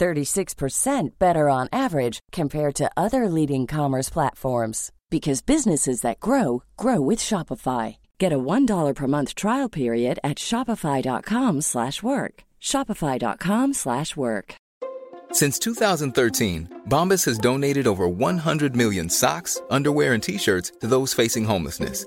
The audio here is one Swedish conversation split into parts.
36% better on average compared to other leading commerce platforms because businesses that grow grow with Shopify. Get a $1 per month trial period at shopify.com/work. shopify.com/work. Since 2013, Bombas has donated over 100 million socks, underwear, and t-shirts to those facing homelessness.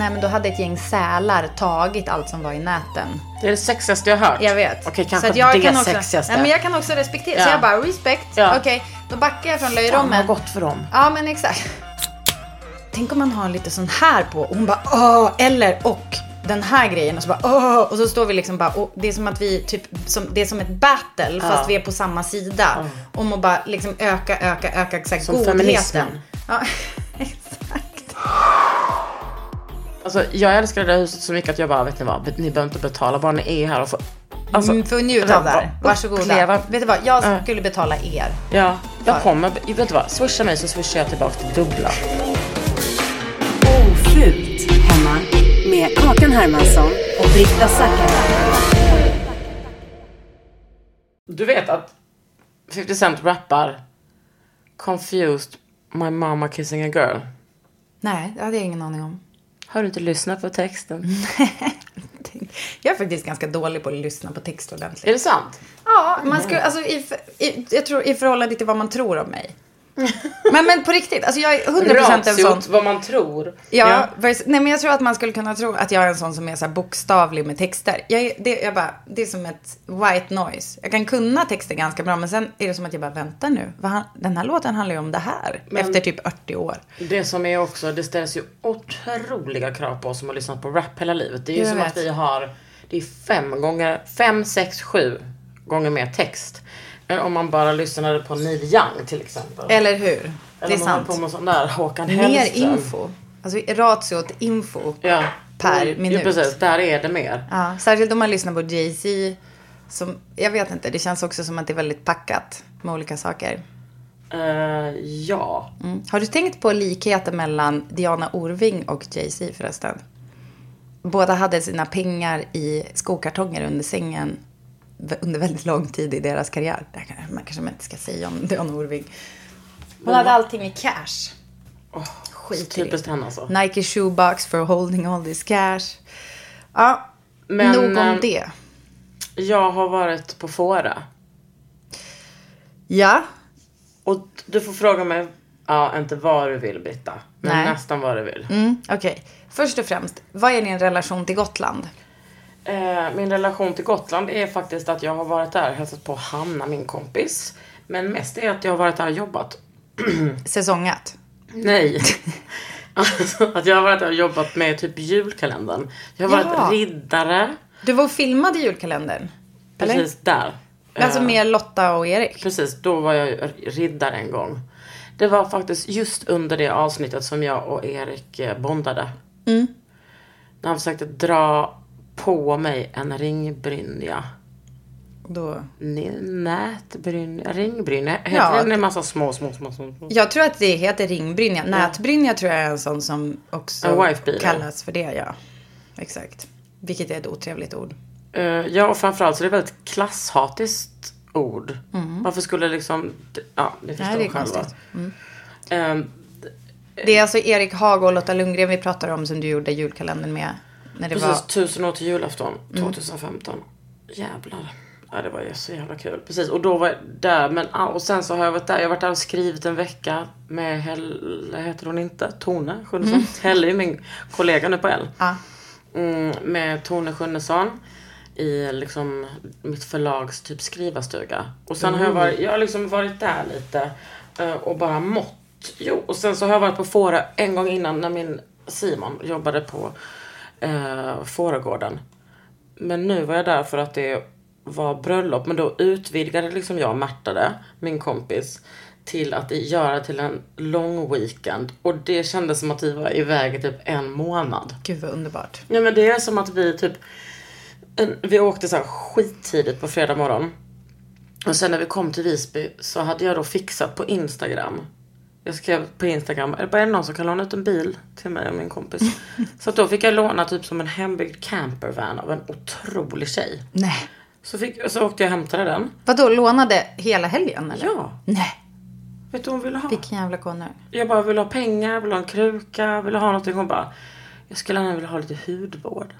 Nej men då hade ett gäng sälar tagit allt som var i näten. Det är det sexigaste jag har hört. Jag vet. Okej, kanske så att jag det kan också, sexigaste. Nej, men jag kan också respektera. Så Ja. jag bara respect. Ja. Okej, då backar jag från Fan löjrommen. vad gott för dem. Ja men exakt. Tänk om man har lite sån här på och hon bara åh, eller och den här grejen och så bara åh, och så står vi liksom bara och det är som att vi typ, som, det är som ett battle fast vi är på samma sida. Om att bara liksom öka, öka, öka exakt Som godheten. feminismen. Ja, exakt. Alltså, jag älskar det där huset så mycket att jag bara, vet ni vad, ni behöver inte betala, bara ni är här och får... Alltså, Mm, för njuta av det här. Varsågoda. uppleva- Vet du vad, jag Ja. skulle betala er. Ja, jag För. kommer, vet du vad, swisha mig så swishar jag tillbaka till dubbla. Ofult hemma med Kakan Hermansson och Britta Zackari. Du vet att 50 Cent rappar Confused my mama kissing a girl. Nej, det hade jag ingen aning om. Har du inte lyssnat på texten? Jag är faktiskt ganska dålig på att lyssna på text ordentligt. Är det sant? Ja, man skulle, alltså, i, i, jag tror i förhållande till vad man tror om mig. Men, men på riktigt, alltså jag är 100% en sån. Vad man tror. Ja, vers- nej men jag tror att man skulle kunna tro att jag är en sån som är så här bokstavlig med texter. Jag, är, det, jag bara, det är som ett white noise. Jag kan kunna texter ganska bra men sen är det som att jag bara väntar nu. Vad han, den här låten handlar ju om det här. efter typ 40 år. Det som är också, det ställs ju otroliga krav på oss som har lyssnat på rap hela livet. Det är ju Jag som vet. att vi har, det är fem gånger, fem, sex, sju gånger mer text. Än om man bara lyssnade på Neil Young till exempel. Eller hur? Eller det är sant. på med sån där Håkan Mer Hellström. info. Alltså ratiot info Ja. per Ja, minut. precis, där är det mer. Ja, särskilt om man lyssnar på Jay-Z. Som, jag vet inte, det känns också som att det är väldigt packat med olika saker. Eh, ja. Mm. Har du tänkt på likheten mellan Diana Orving och Jay-Z förresten? Båda hade sina pengar i skokartonger under sängen under väldigt lång tid i deras karriär. Det här man kanske inte ska säga om Diana Orving. Hon hade allting i cash. Skit i det. Typiskt henne alltså. Nike shoebox for holding all this cash. Ja, Men, nog om eh, det. Jag har varit på Fåra. Ja, Och du får fråga mig, ja inte vad du vill Britta. Men Nej. nästan vad du vill. mm, okej. Först och främst, vad är din relation till Gotland? Eh, min relation till Gotland är faktiskt att jag har varit där och hälsat på Hanna, min kompis. Men mest är att jag har varit där och jobbat. Säsongat? Nej. alltså, att jag har varit där och jobbat med typ julkalendern. Jag har varit Jaha. riddare. Du var och filmade julkalendern? Eller? Precis där. Alltså Eh, med Lotta och Erik? Precis, då var jag riddare en gång. Det var faktiskt just under det avsnittet som jag och Erik eh, bondade. Mm. När han försökte dra på mig en ringbrynja. Då... Nätbrynja, ringbrynja. Heter Ja. det en massa små, små, små, små? Jag tror att det heter ringbrynja. Nätbrynja tror jag är en sån som också kallas för det, ja. Exakt. Vilket är ett otrevligt ord. Eh, ja, och framförallt så är det ett väldigt klasshatiskt ord. Varför skulle liksom... Ja, ni förstår Nej, det är själva. konstigt. Ehm, Det är alltså Erik Haag och Lotta Lundgren vi pratar om som du gjorde julkalendern med. När det precis, var... tusen år till julafton 2015. Jävlar. Ja, det var ju så jävla kul. Precis, och då var jag där. Men, och sen så har jag varit där. Jag har varit där och skrivit en vecka med Helle, heter hon inte? Tone Schunnesson. Helle är min kollega nu på L. Ja. Mm, med Tone Schunnesson i liksom mitt förlags typ skrivarstuga. Och sen har jag varit, jag har liksom varit där lite eh, och bara mått. Jo, och sen så har jag varit på Fårö en gång innan när min Simon jobbade på eh, Fårögården. Men nu var jag där för att det var bröllop. Men då utvidgade liksom jag och Märta det, min kompis, till att göra till en lång weekend. Och det kändes som att vi var iväg i typ en månad. Gud vad underbart. Ja men det är som att vi typ Vi åkte så här skittidigt på fredag morgon. Och sen när vi kom till Visby så hade jag då fixat på Instagram. Jag skrev på Instagram, är det någon som kan låna ut en bil till mig och min kompis? Så då fick jag låna typ som en hembyggd campervan av en otrolig tjej. Nej. Så, fick, så åkte jag och hämtade den. Vadå, lånade hela helgen eller? Ja. Nej. Vet du vad hon ville ha? Vilken jävla konung. Jag bara, vill ha pengar, vill ha en kruka, vill ha någonting. Hon bara, jag skulle gärna vilja ha lite hudvård.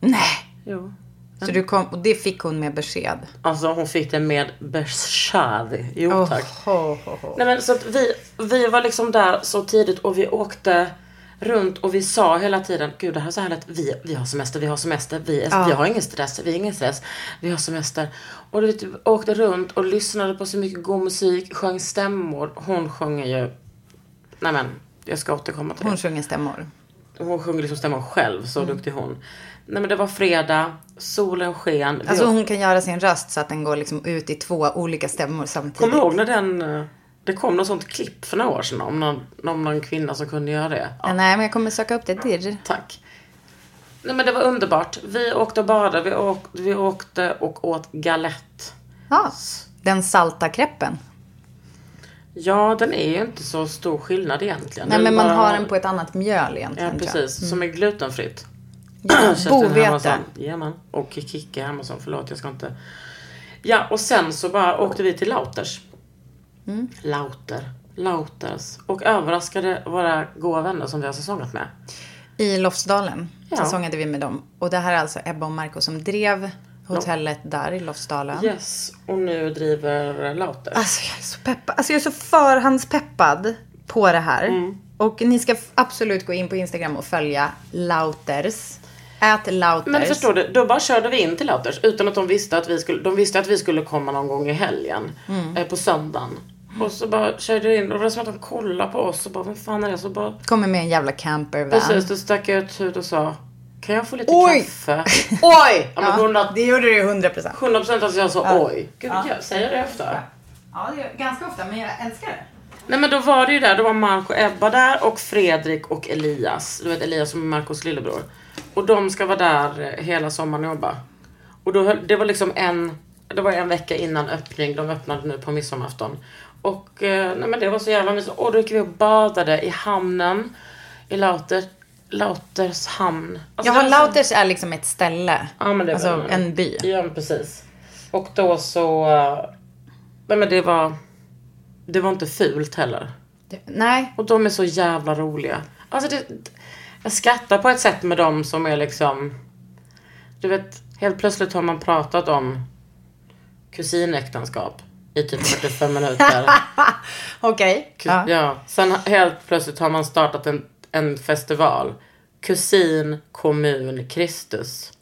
Nej. Jo. Så du kom, och det fick hon med besked? Alltså hon fick det med besked. Jo Oh, tack. ho, ho, ho. Nej men så vi, vi var liksom där så tidigt och vi åkte runt och vi sa hela tiden, gud det här är så härligt, vi, vi har semester, vi har semester, vi, är, vi har ingen stress, vi har ingen stress, vi har semester. Och vi åkte runt och lyssnade på så mycket god musik, sjöng stämmor. Hon sjunger ju, nej men, jag ska återkomma till Hon det. sjunger stämmor. Hon sjunger liksom stämmor själv, så Mm. duktig hon. Nej men det var fredag, solen sken. Alltså hon kan göra sin röst så att den går liksom ut i två olika stämmor samtidigt. Kommer du ihåg när den, eh, det kom något sånt klipp för några år sedan om någon, om någon kvinna som kunde göra det? Ja, Nej, men jag kommer söka upp det. Dirr. tack. Nej men det var underbart. Vi åkte och badade, vi åkte, vi åkte och åt galett. Ja, den salta kreppen. Ja, den är ju inte så stor skillnad egentligen. Nej, men man bara- har den på ett annat mjöl egentligen. Ja, precis. Som är glutenfritt. Ja, bovete. Jajamän. Och Kikki Hermansson. Förlåt, jag ska inte... Ja, och sen så bara åkte vi till Lauters. Mm. Lauter. Lauters. Och överraskade våra goda vänner som vi har säsongat med. I Lofsdalen Ja. säsongade vi med dem. Och det här är alltså Ebba och Marco som drev hotellet där i Lofsdalen. Yes, och nu driver Lauter. Alltså jag är så peppad. Alltså jag är så förhandspeppad på det här. Mm. Och ni ska absolut gå in på Instagram och följa Lauters. Ät Lauters. Men förstår du, då bara körde vi in till Lauters utan att de visste att vi skulle, de visste att vi skulle komma någon gång i helgen. Mm. Eh, på söndagen. Och så bara körde vi in och det var som att de kollade på oss och bara, vem fan är det? Så bara, Kommer med en jävla campervan. precis, då stack jag ut huvudet och sa, kan jag få lite Oj! kaffe? Oj! Ja, men Ja, 100, det gjorde du 100 procent. 100 procent att jag sa oj. Gud, jag säger det efter. Ja, det är ganska ofta, men jag älskar det. Nej men då var det ju där, då var Marco och Ebba där och Fredrik och Elias. Du vet Elias som är Marcos lillebror. Och de ska vara där eh, hela sommaren och jobba. Och då, det var liksom en, det var en vecka innan öppning, de öppnade nu på midsommarafton. Och eh, nej men det var så jävla mysigt. Och då gick vi och badade i hamnen i Lauter, Lauters hamn. Alltså, Jaha, Lauters är liksom ett ställe. Ja, men det alltså var, en by. Ja, men precis. Och då så... eh, Nej men det var... Det var inte fult heller. Det- Nej, Och de är så jävla roliga. Alltså det, jag skrattar på ett sätt med dem som är liksom... Du vet, helt plötsligt har man pratat om kusinäktenskap i typ 45 minuter. okej. Kus- Ja. ja. Sen helt plötsligt har man startat en, en festival. Kusin, kommun, Kristus.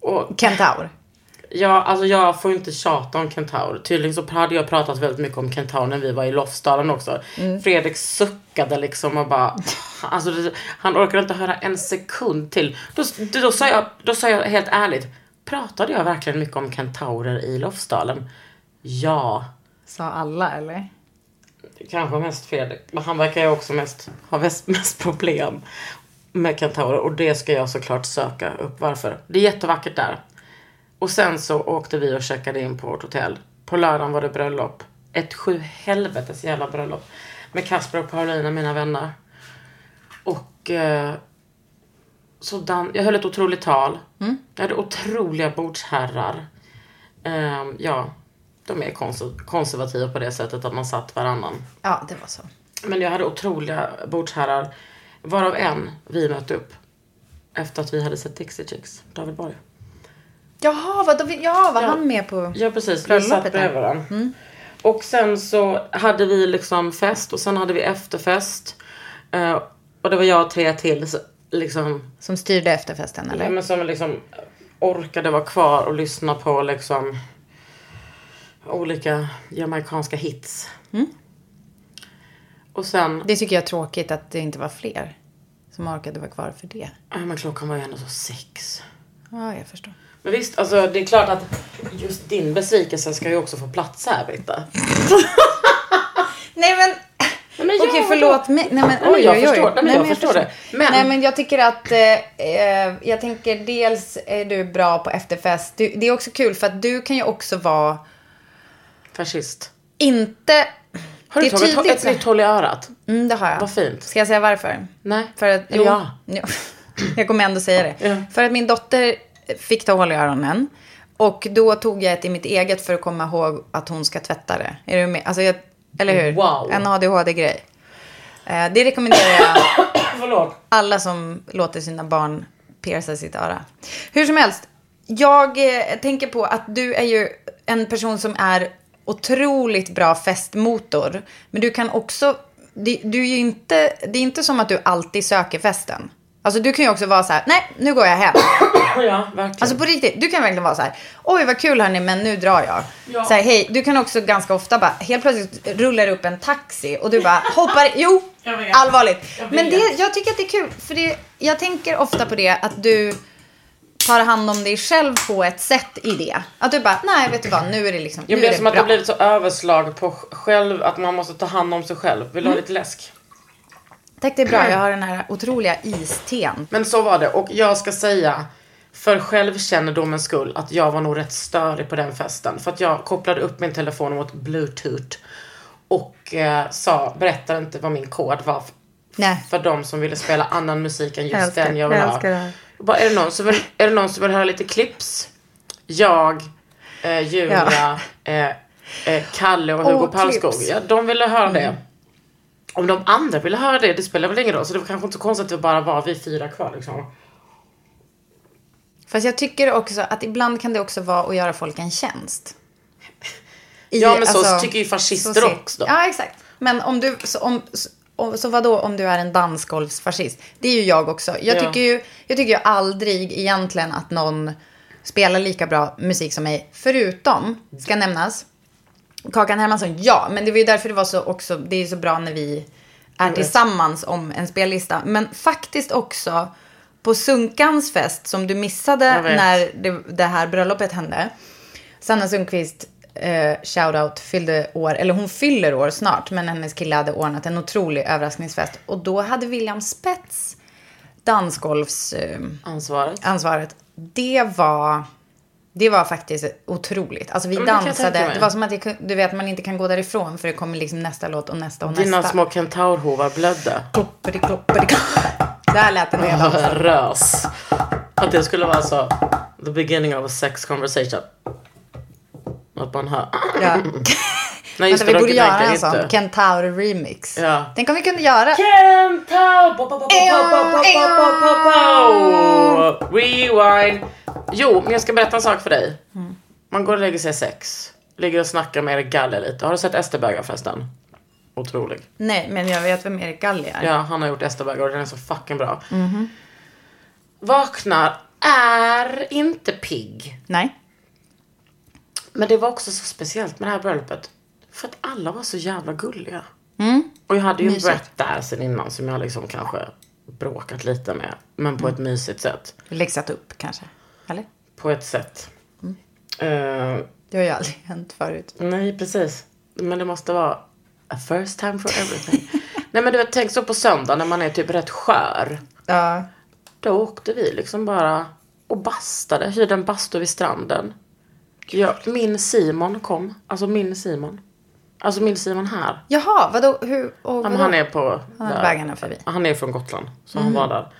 Och Kentaur. Ja, alltså jag får inte tjata om Kentaur. Tydligen så hade jag pratat väldigt mycket om Kentaur när vi var i Lofsdalen också. Fredrik suckade liksom och bara... Alltså det, han orkade inte höra en sekund till. Då, då, då, sa jag, då sa jag helt ärligt. Pratade jag verkligen mycket om kentaurer i Lofsdalen? Ja. Sa alla eller? Kanske mest Fredrik. Men han verkar ju också mest ha mest, mest problem med kentaurer. Och det ska jag såklart söka upp varför. Det är jättevackert där. Och sen så åkte vi och checkade in på vårt hotell. På lördagen var det bröllop. Ett sju helvetes jävla bröllop. Med Kasper och Paulina, mina vänner. Och eh, så dan- jag höll ett otroligt tal. Jag hade otroliga bordsherrar. Eh, ja, de är konser- konservativa på det sättet att man satt varannan. Ja, det var så. Men jag hade otroliga bordsherrar. Varav en vi mötte upp. Efter att vi hade sett Dixie Chicks. David Borg. Jaha, vad, då, ja, var Ja. han med på? Ja precis, vi satt bredvid varandra. Och sen så hade vi liksom fest och sen hade vi efterfest. Eh, och det var jag och tre till så, liksom, Som styrde efterfesten, eller? ja, men som liksom orkade vara kvar och lyssna på liksom olika jamaicanska hits. Och sen, Det tycker jag är tråkigt att det inte var fler som orkade vara kvar för det. ja men klockan var ju ändå så sex. Ja, jag förstår. Men visst, alltså det är klart att just din besvikelse ska ju också få plats här Britta. Nej men, men jag- okej förlåt mig. Nej men Nej, men oj, jag oj, oj. förstår. Nej, men jag men förstår det. Men- Nej men jag tycker att, eh, eh, jag tänker dels är du bra på efterfest. Du, det är också kul för att du kan ju också vara, Fascist. inte, Har du tagit tydligt ett nytt håll i örat? mm, det har jag. Vad fint. Ska jag säga varför? Nej. För att, Eller ja. Jo, jag kommer ändå säga det. Ja. För att min dotter fick ta hål i öronen. Och då tog jag ett i mitt eget för att komma ihåg att hon ska tvätta det. Är du med? Alltså jag, eller hur? Wow. En ADHD-grej. Eh, det rekommenderar jag alla som låter sina barn pierca sitt öra. Hur som helst, jag eh, tänker på att du är ju en person som är otroligt bra festmotor. Men du kan också, det, du är ju inte, det är inte som att du alltid söker festen. Alltså du kan ju också vara så här, nej nu går jag hem. Ja, verkligen. Alltså på riktigt, du kan verkligen vara så här, oj vad kul hörni men nu drar jag. Ja. Så här, hej, du kan också ganska ofta bara, helt plötsligt rullar upp en taxi och du bara hoppar, jo, allvarligt. Men det, jag tycker att det är kul, för det, jag tänker ofta på det att du tar hand om dig själv på ett sätt i det. Att du bara, nej vet du vad, nu är det liksom, jag blir är det som att bra. det blivit så överslag på själv, att man måste ta hand om sig själv. Vill du Mm. ha lite läsk? Tack, det är bra, jag har den här otroliga isten. Men så var det. Och jag ska säga, för självkännedomens skull, att jag var nog rätt störig på den festen. För att jag kopplade upp min telefon mot bluetooth. Och eh, sa, berättade inte vad min kod var. Nej. För de som ville spela annan musik än just Jag älskar- den jag vill jag ha. det Bara, är, det någon som vill, är det någon som vill höra lite clips? Jag, eh, Julia, eh, eh, Kalle och Hugo Åh, Pallskog. clips. Ja, de ville höra det. Om de andra ville höra det, det spelar väl ingen roll. Så det var kanske inte så konstigt att det bara var vi fyra kvar liksom. Fast jag tycker också att ibland kan det också vara att göra folk en tjänst. I, Ja, men så alltså, tycker ju fascister så också. Ja, exakt. Men om du, så, om, så, så vadå om du är en dansgolvsfascist? Det är ju jag också. Jag Ja. tycker ju, jag tycker ju aldrig egentligen att någon spelar lika bra musik som mig. Förutom, ska nämnas, Kakan Hermansson, ja. Men det var ju därför det var så också, det är så bra när vi är tillsammans om en spellista. Men faktiskt också på Sunkans fest som du missade när det, det här bröllopet hände. Sanna Sundqvist, eh, shoutout, fyllde år, eller hon fyller år snart, men hennes kille hade ordnat en otrolig överraskningsfest. Och då hade William Spets dansgolvs... Eh, Ansvaret. ansvaret. Det var, det var faktiskt otroligt. Alltså vi dansade. Det var som att jag, du vet, man inte kan gå därifrån för det kommer liksom nästa låt och nästa och Dina nästa. små kentaurhovar blödde. Klopperi, klopperi, klopperi. Där lät den redan. Rös. Att det skulle vara så. The beginning of a sex conversation. Att man hör. Ja. Nej, just Vänta, vi borde göra en sån. Kentaur remix. Ja. Tänk om vi kunde göra. Kentaur! Rewind. Jo, men jag ska berätta en sak för dig. Mm. Man går och lägger sig sex. Ligger och snackar med Erik Galler lite. Har du sett Esterbögar förresten? Otrolig. Nej, men jag vet vem Erik Galli är. Ja, han har gjort Esterbögar och den är så fucking bra. Vaknar, är inte pigg. Nej. Men det var också så speciellt med det här bröllopet. För att alla var så jävla gulliga. Och jag hade ju en. Brett där sen innan som jag liksom kanske bråkat lite med. Men på ett mysigt sätt. Läxat upp kanske. Eller? På ett sätt. Eh, Det har ju aldrig hänt förut. nej, precis. Men det måste vara a first time for everything. nej, men du vet, tänk så på söndag när man är typ rätt skör. Ja. Då åkte vi liksom bara och bastade. Hyrde en bastu vid stranden. Ja, min Simon kom. Alltså min Simon. Alltså min Simon här. Jaha, vadå? Hur? Och vadå? han är på... Han är vägarna förbi. Mhm. Han är från Gotland. Så han var där.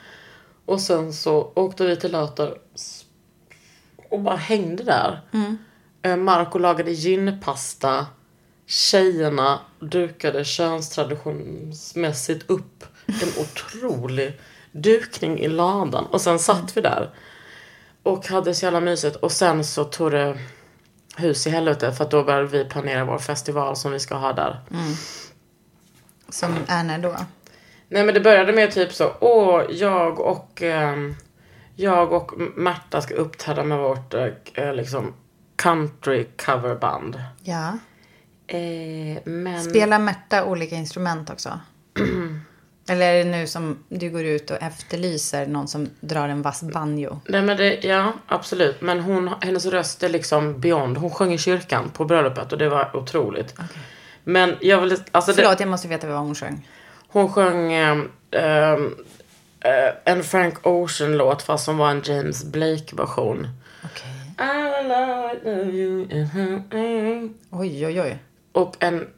Och sen så åkte vi till Löter. Och bara hängde där. Mm. Eh, Marco lagade ginpasta. Tjejerna dukade könstraditionsmässigt upp en otrolig dukning i ladan. Och sen satt vi där. Och hade så jävla mysigt. Och sen så tog det hus i helvete. För att då började vi planera vår festival som vi ska ha där. Som är när då? Nej men det började med typ så, åh, jag och ehm, jag och Märta ska uppträda med vårt eh, liksom country coverband. Ja. Eh, men... Spelar Märta olika instrument också? Eller är det nu som du går ut och efterlyser någon som drar en vass banjo? Nej men det, ja absolut. Men hon, hennes röst är liksom beyond. Hon sjöng i kyrkan på bröllopet och det var otroligt. Men jag vill, alltså det, Förlåt, jag måste veta vad hon sjöng. hon sjöng ehm, eh, en Frank Ocean-låt fast som var en James Blake-version. Mhm, Oj, oj, oj. Och en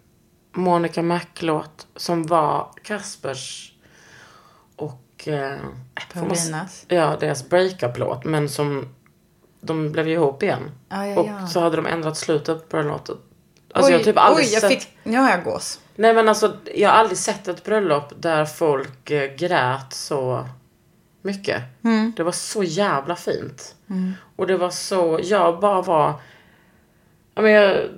Monica Mac-låt som var Kaspers och... Eh, Paulinas. Ja, deras breakup-låt. Men som... De blev ju ihop igen. Ja, ja, och så hade de ändrat slutet på den låten. Alltså oj, jag typ aldrig oj, jag sett... fick... Nu har jag gås. Nej men alltså jag har aldrig sett ett bröllop där folk eh, grät så mycket. Mm. Det var så jävla fint. Och det var så, jag bara var... Ja, men jag,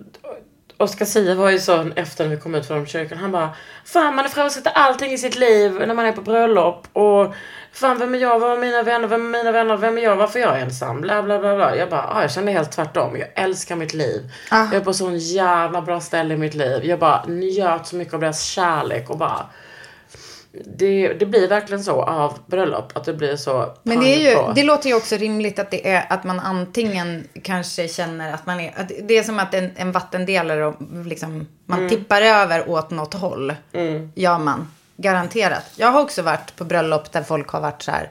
Oskar Sia var ju så efter när vi kom ut från kyrkan. Han bara, fan man ifrågasätter allting i sitt liv när man är på bröllop. Och fan vem är jag, vad är mina vänner, vem är mina vänner, vem är jag, varför är jag ensam, bla bla bla. bla. Jag bara, ah, jag kände helt tvärtom. Jag älskar mitt liv. Ah. Jag är på sån jävla bra ställe i mitt liv. Jag bara njöt så mycket av deras kärlek och bara det, det blir verkligen så av bröllop. Att det blir så Men det, är ju, det låter ju också rimligt att det är att man antingen kanske känner att man är... Att det är som att en, en vattendelare och liksom, man Mm. tippar över åt något håll. Gör man. Garanterat. Jag har också varit på bröllop där folk har varit så här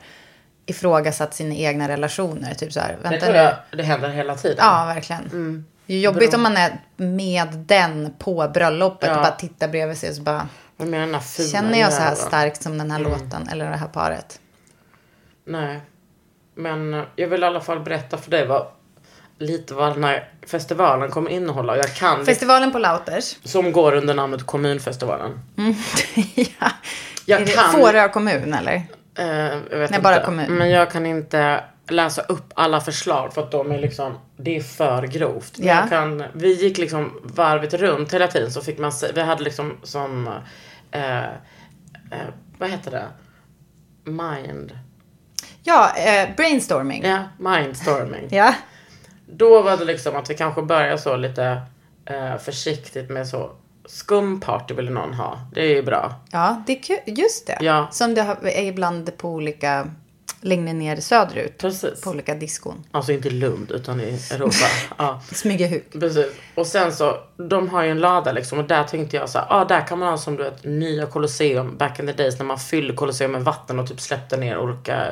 ifrågasatt sina egna relationer. Typ så här, Det tror jag det händer hela tiden. Ja, verkligen. Det är jobbigt om man är med den på bröllopet Ja. och bara tittar bredvid sig och så bara... Menar den här fula Känner jag så här starkt som den här låten eller det här paret? Nej. Men eh, jag vill i alla fall berätta för dig vad lite vad den här festivalen kommer innehålla. Jag kan Festivalen på Lauters. som går under namnet kommunfestivalen. ja. Jag är kan- Fårö kommun eller? Eh, jag vet Nej, inte. bara kommun. Men jag kan inte läsa upp alla förslag för att de är liksom, det är för grovt. Ja. jag kan, vi gick liksom varvet runt hela tiden så fick man se, vi hade liksom som, eh, eh, vad heter det? Mind. Ja, eh, brainstorming. Ja, mindstorming. Ja. Då var det liksom att vi kanske börjar så lite eh, försiktigt med så skumparty vill någon ha. Det är ju bra. Ja, det är kul. Just det. Ja. Som det är ibland på olika, längre ner söderut. Precis. På olika diskon. Alltså inte i Lund utan i Europa. ja. Smygehuk. Precis. Och sen så, de har ju en lada liksom och där tänkte jag så här, ah, där kan man ha som du vet nya Colosseum back in the days när man fyllde Colosseum med vatten och typ släppte ner olika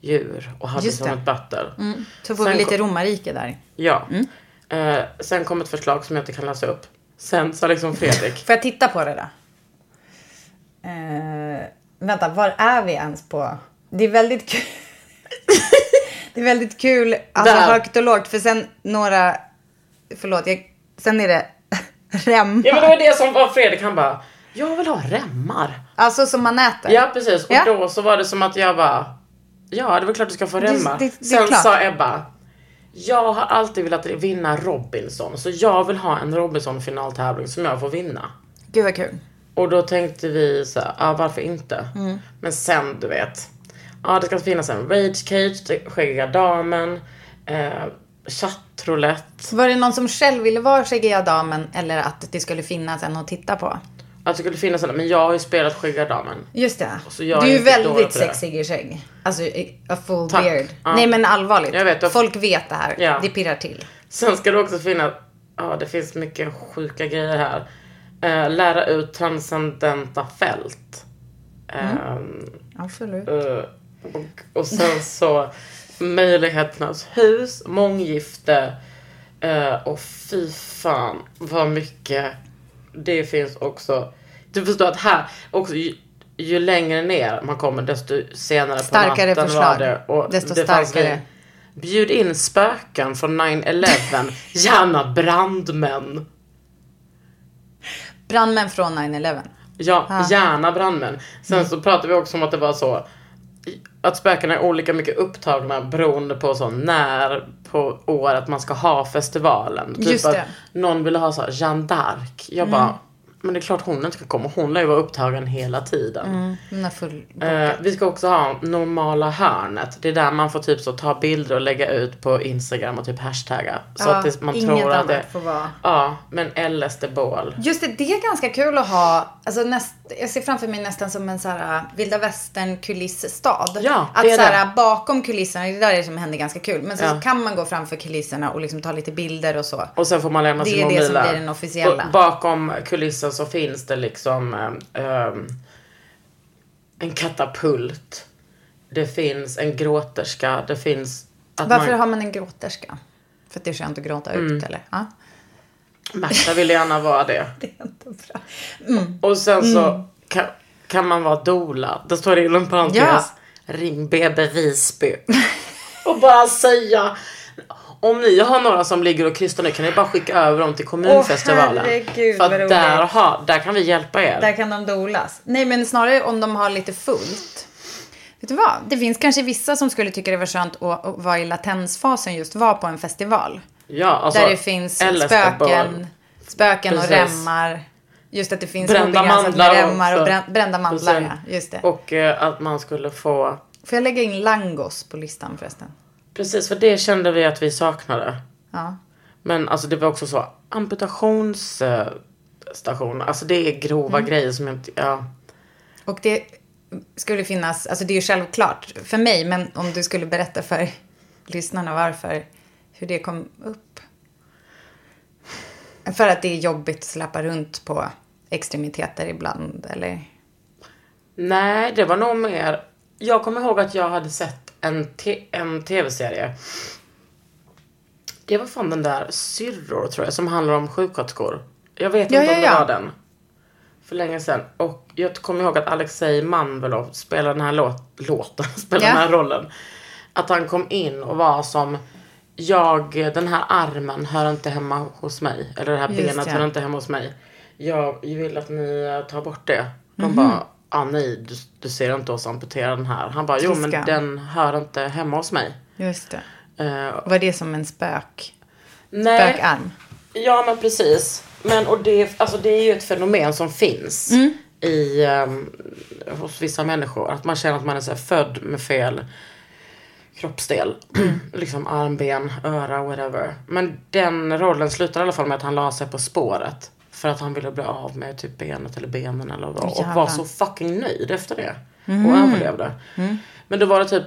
djur och hade Just som det. ett battle. Så får Sen vi lite kom- romarrike där. Ja. Eh, sen kom ett förslag som jag inte kan läsa upp. Sen sa liksom Fredrik, Får jag titta på det då? Eh, vänta, var är vi ens på? Det är väldigt kul. det är väldigt kul, alltså Där. högt och lågt. För sen några, förlåt, jag, sen är det remmar. ja men det var det som var Fredrik, han bara, jag vill ha remmar. Alltså som man äter. Ja precis, och Ja. då så var det som att jag bara, ja det var klart du ska få Det- remmar. det- det är Sen klart. sa Ebba, jag har alltid velat vinna Robinson, så jag vill ha en Robinson finaltävling som jag får vinna. Gud vad kul. Och då tänkte vi så här, ah, varför inte? Mm. Men sen du vet, ja det ska finnas en rage cage, skäggiga damen, eh, chattroulette. Var det någon som själv ville vara skäggiga damen eller att det skulle finnas en att titta på? Att det skulle finnas en, men jag har ju spelat skäggiga damen. Just det. Du är ju väldigt sexig i skägg. Alltså a full Tack. beard. Ja. Nej men allvarligt. Jag vet, jag- Folk vet det här. Ja. Det pirrar till. Sen ska det också finnas, ja det finns mycket sjuka grejer här. Eh, lära ut transcendenta fält. Ehm, Absolut. eh, och, och sen så möjligheternas hus, månggifte eh, och fy fan vad mycket det finns också. Du förstår att här också ju, ju längre ner man kommer desto senare Starkare på natten förslag. var det. Och Desto det starkare. Bjud in spöken från 9-11, gärna brandmän. Brandmän från 9-11. Ja, Ah. gärna brandmän. Sen Mm. så pratade vi också om att det var så att spökena är olika mycket upptagna beroende på så när på året man ska ha festivalen. Typ Just att det. Mm. någon ville ha så här Jeanne d'Arc. Jag bara, men det är klart hon inte ska komma. Hon lär ju vara upptagen hela tiden. Mm, är full. Eh, vi ska också ha normala hörnet. Det är där man får typ så ta bilder och lägga ut på Instagram och typ hashtagga. Så Ja, att det, man tror att det... får vara. Ja, men LSD-bål. Just det, det är ganska kul att ha, alltså näst, jag ser framför mig nästan som en så här äh, vilda västern kulissstad. Ja, Att det är så här, det. bakom kulisserna, det där är det som händer ganska kul. Men så, Ja. kan man gå framför kulisserna och liksom ta lite bilder och så. Och sen får man lämna Det sin är det mobil som där. blir den officiella. Och bakom kulissen så finns det liksom ehm, en katapult. Det finns en gråterska. Det finns att Varför man, har man en gråterska? För att det är skönt att gråta Mm. ut eller? Ja. Märta vill gärna vara det. Det är inte bra. Och sen Mm. så kan, kan man vara dola. Det står det inom parentes. Ja. Ring BB Visby. och bara säga. Om ni har några som ligger och krystar nu kan ni bara skicka över dem till kommunfestivalen. herregud, För att där, ha, där kan vi hjälpa er. Där kan de dolas. Nej, men snarare om de har lite fullt. Vet du vad? Det finns kanske vissa som skulle tycka det var skönt att, att vara i latensfasen just, vara på en festival. Ja, alltså, där det finns spöken, spöken och Precis. remmar. Just att det finns Brända mandlar remmar och brän, brända mandlar. Ja, just det. Och eh, att man skulle få... Får jag lägga in langos på listan förresten? Precis, för det kände vi att vi saknade. Ja. Men alltså det var också så amputationsstation. Alltså det är grova Mm. grejer som jag inte... Ja. Och det skulle finnas, alltså det är ju självklart för mig, men om du skulle berätta för lyssnarna varför, hur det kom upp. För att det är jobbigt att släppa runt på extremiteter ibland, eller? Nej, det var nog mer... Jag kommer ihåg att jag hade sett en, en tv-serie. Det var fan den där Syrror tror jag, som handlar om sjuksköterskor. Jag vet Ja, inte ja, om det ja. var den. För länge sedan. Och jag kommer ihåg att Alexej Manvelov spelade den här låt, låten, spelade den här rollen. Att han kom in och var som jag, den här armen hör inte hemma hos mig. Eller det här Just benet hör inte hemma hos mig. Jag vill att ni tar bort det. De Mhm. bara, ah, nej du, du ser inte oss amputera den här. Han bara, jo men den hör inte hemma hos mig. Just det. Eh, Var det som en spök? nej, Spökarm? Ja men precis. Men och det, alltså, det är ju ett fenomen som finns Mm. i, ehm, hos vissa människor. Att man känner att man är så född med fel kroppsdel. liksom arm, ben, öra, whatever. Men den rollen slutar i alla fall med att han la sig på spåret. För att han ville bli av med typ benet eller benen eller vad. Och Jävlar. var så fucking nöjd efter det. Och överlevde. Men då var det typ...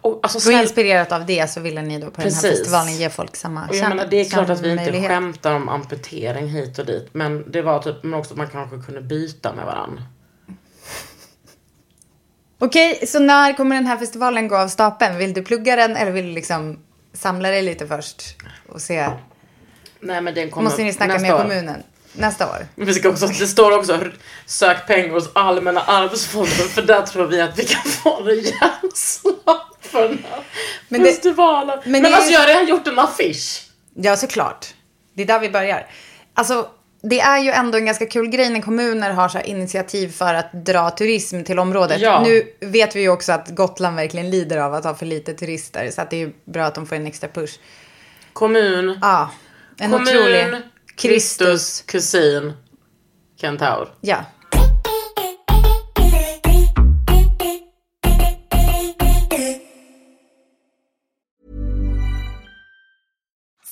Och, alltså, snäll- inspirerat av det så ville ni då på den här Precis. festivalen ge folk samma och jag menar, det är klart att vi inte möjlighet. skämtar om amputering hit och dit. Men det var typ, men också att man kanske kunde byta med varandra. Okej, så när kommer den här festivalen gå av stapeln? Vill du plugga den eller vill du liksom samla dig lite först och se? Nej men den kommer Måste ni snacka med år. kommunen? Nästa år? Vi ska också, det står också sök pengar hos Allmänna arvsfonden för där tror vi att vi kan få en rejäl slant för den här Men det- festivalen. men Men, det alltså jag har redan gjort en affisch. Ja, såklart. Det är där vi börjar. Alltså, det är ju ändå en ganska kul grej när kommuner har så initiativ för att dra turism till området. Ja. Nu vet vi ju också att Gotland verkligen lider av att ha för lite turister. Så att det är bra att de får en extra push. Kommun, Ja, en kommun, otrolig Kristus. Kusin, Kentaur. Ja.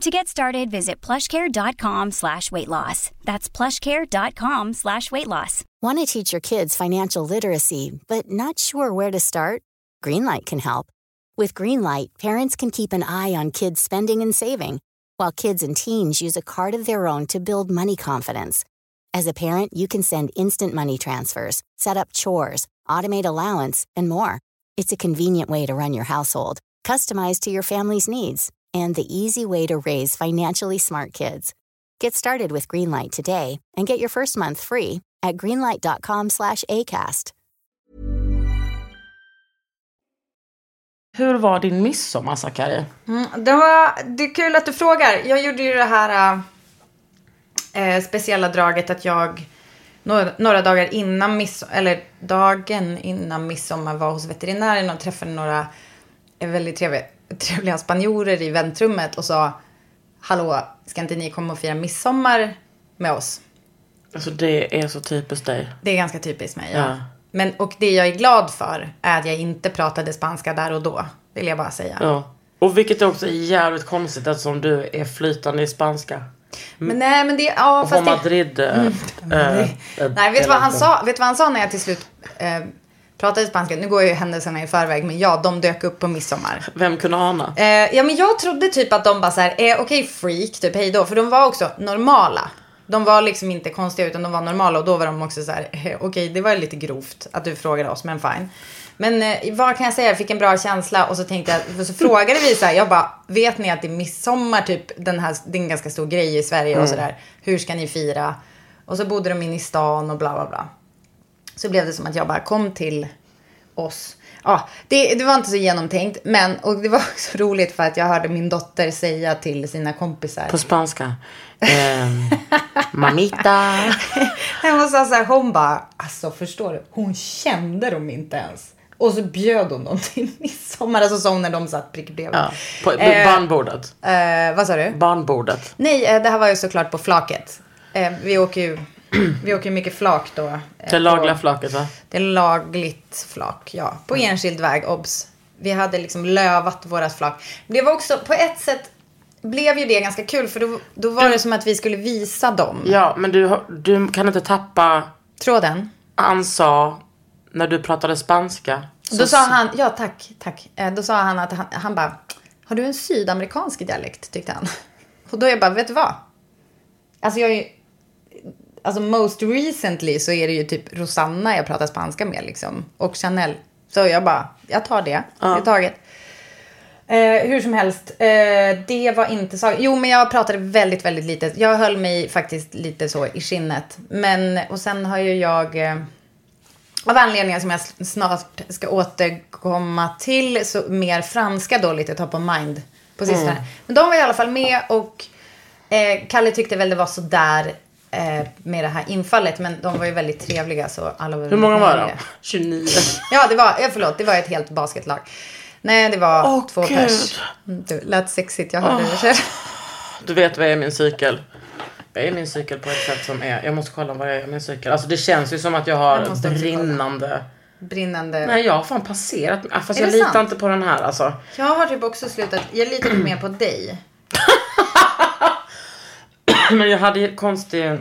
To get started, visit plushcare.com slash weight loss. That's plushcare.com slash weight loss. Want to teach your kids financial literacy, but not sure where to start? Greenlight can help. With Greenlight, parents can keep an eye on kids' spending and saving, while kids and teens use a card of their own to build money confidence. As a parent, you can send instant money transfers, set up chores, automate allowance, and more. It's a convenient way to run your household, customized to your family's needs, and the easy way to raise financially smart kids. Get started with Greenlight today and get your first month free at greenlight.com slash ACAST. Hur var din midsommar, Sakari? Mm, det, var, det är kul att du frågar. Jag gjorde ju det här äh, speciella draget att jag några, några dagar innan midsommar, eller dagen innan midsommar var hos veterinären och träffade några eh, väldigt trevliga, trevliga spanjorer i väntrummet och sa Hallå, ska inte ni komma och fira midsommar med oss? Alltså det är så typiskt dig. Det är ganska typiskt mig, ja. Ja. Men, och det jag är glad för är att jag inte pratade spanska där och då. Vill jag bara säga. Ja. Och vilket också är jävligt konstigt eftersom du är flytande i spanska. Men nej, men det... Ja, Och fast från det, Madrid. äh, Nej, äh, nej vet du vad han eller- sa? Vet vad han sa när jag till slut eh, pratade spanska? Nu går ju händelserna i förväg, men ja, de dök upp på midsommar. Vem kunde ana? Eh, ja, men jag trodde typ att de bara så här, eh, okej freak, typ hej då. För de var också normala. De var liksom inte konstiga utan de var normala och då var de också så här, eh, okej det var lite grovt att du frågade oss, men fine. Men eh, vad kan jag säga, jag fick en bra känsla och så tänkte jag, så frågade vi så här, jag bara, vet ni att det är midsommar typ, den här, det är en ganska stor grej i Sverige och sådär. Hur ska ni fira? Och så bodde de inne i stan och bla bla bla. Så blev det som att jag bara kom till oss. Ja, det, det var inte så genomtänkt, men och det var också roligt för att jag hörde min dotter säga till sina kompisar. På spanska. Ehm, mamita. Hon sa så här, hon bara, alltså förstår du, hon kände dem inte ens. Och så bjöd hon dem till midsommar, alltså hon när de satt prick bredvid. Ja, på Eh, barnbordet. Eh, vad sa du? Barnbordet. Nej, eh, det här var ju såklart på flaket. Eh, vi åker ju vi åker mycket flak då. Det lagliga flaket va? Det är lagligt flak, ja. På enskild väg, obs. Vi hade liksom lövat vårat flak. Det var också, på ett sätt blev ju det ganska kul för då, då var det som att vi skulle visa dem. Ja, men du, du kan inte tappa Tråden. han sa när du pratade spanska. Då sa han, ja tack, tack. Eh, Då sa han att han, han bara, har du en sydamerikansk dialekt? Tyckte han. Och då är jag bara, vet du vad? Alltså jag är alltså most recently så är det ju typ Rosanna jag pratar spanska med liksom. Och Chanel. Så jag bara, jag tar det. Det är taget. Eh, hur som helst, eh, det var inte så. Jo, men jag pratade väldigt, väldigt lite. Jag höll mig faktiskt lite så i skinnet. Men, och sen har ju jag, eh, av anledningar som jag snart ska återkomma till, så mer franska då lite top of mind på sistone. Men de var i alla fall med och eh, Kalle tyckte väl det var sådär med det här infallet. Men de var ju väldigt trevliga så alla var Hur många var de? 29. Ja, det var, förlåt, det var ett helt basketlag. Nej, det var Åh, två Gud. pers. Mm, Det lät sexigt, jag hörde det själv. Du vet vad är min cykel? Jag är min cykel på ett sätt som är... Jag måste kolla vad jag är min cykel. Alltså det känns ju som att jag har Jag måste också brinnande... Brinnande. Nej, jag har fan passerat. Fast Är jag litar sant? inte på den här alltså. Jag har typ också slutat, jag litar inte mer på dig. Men jag hade konstig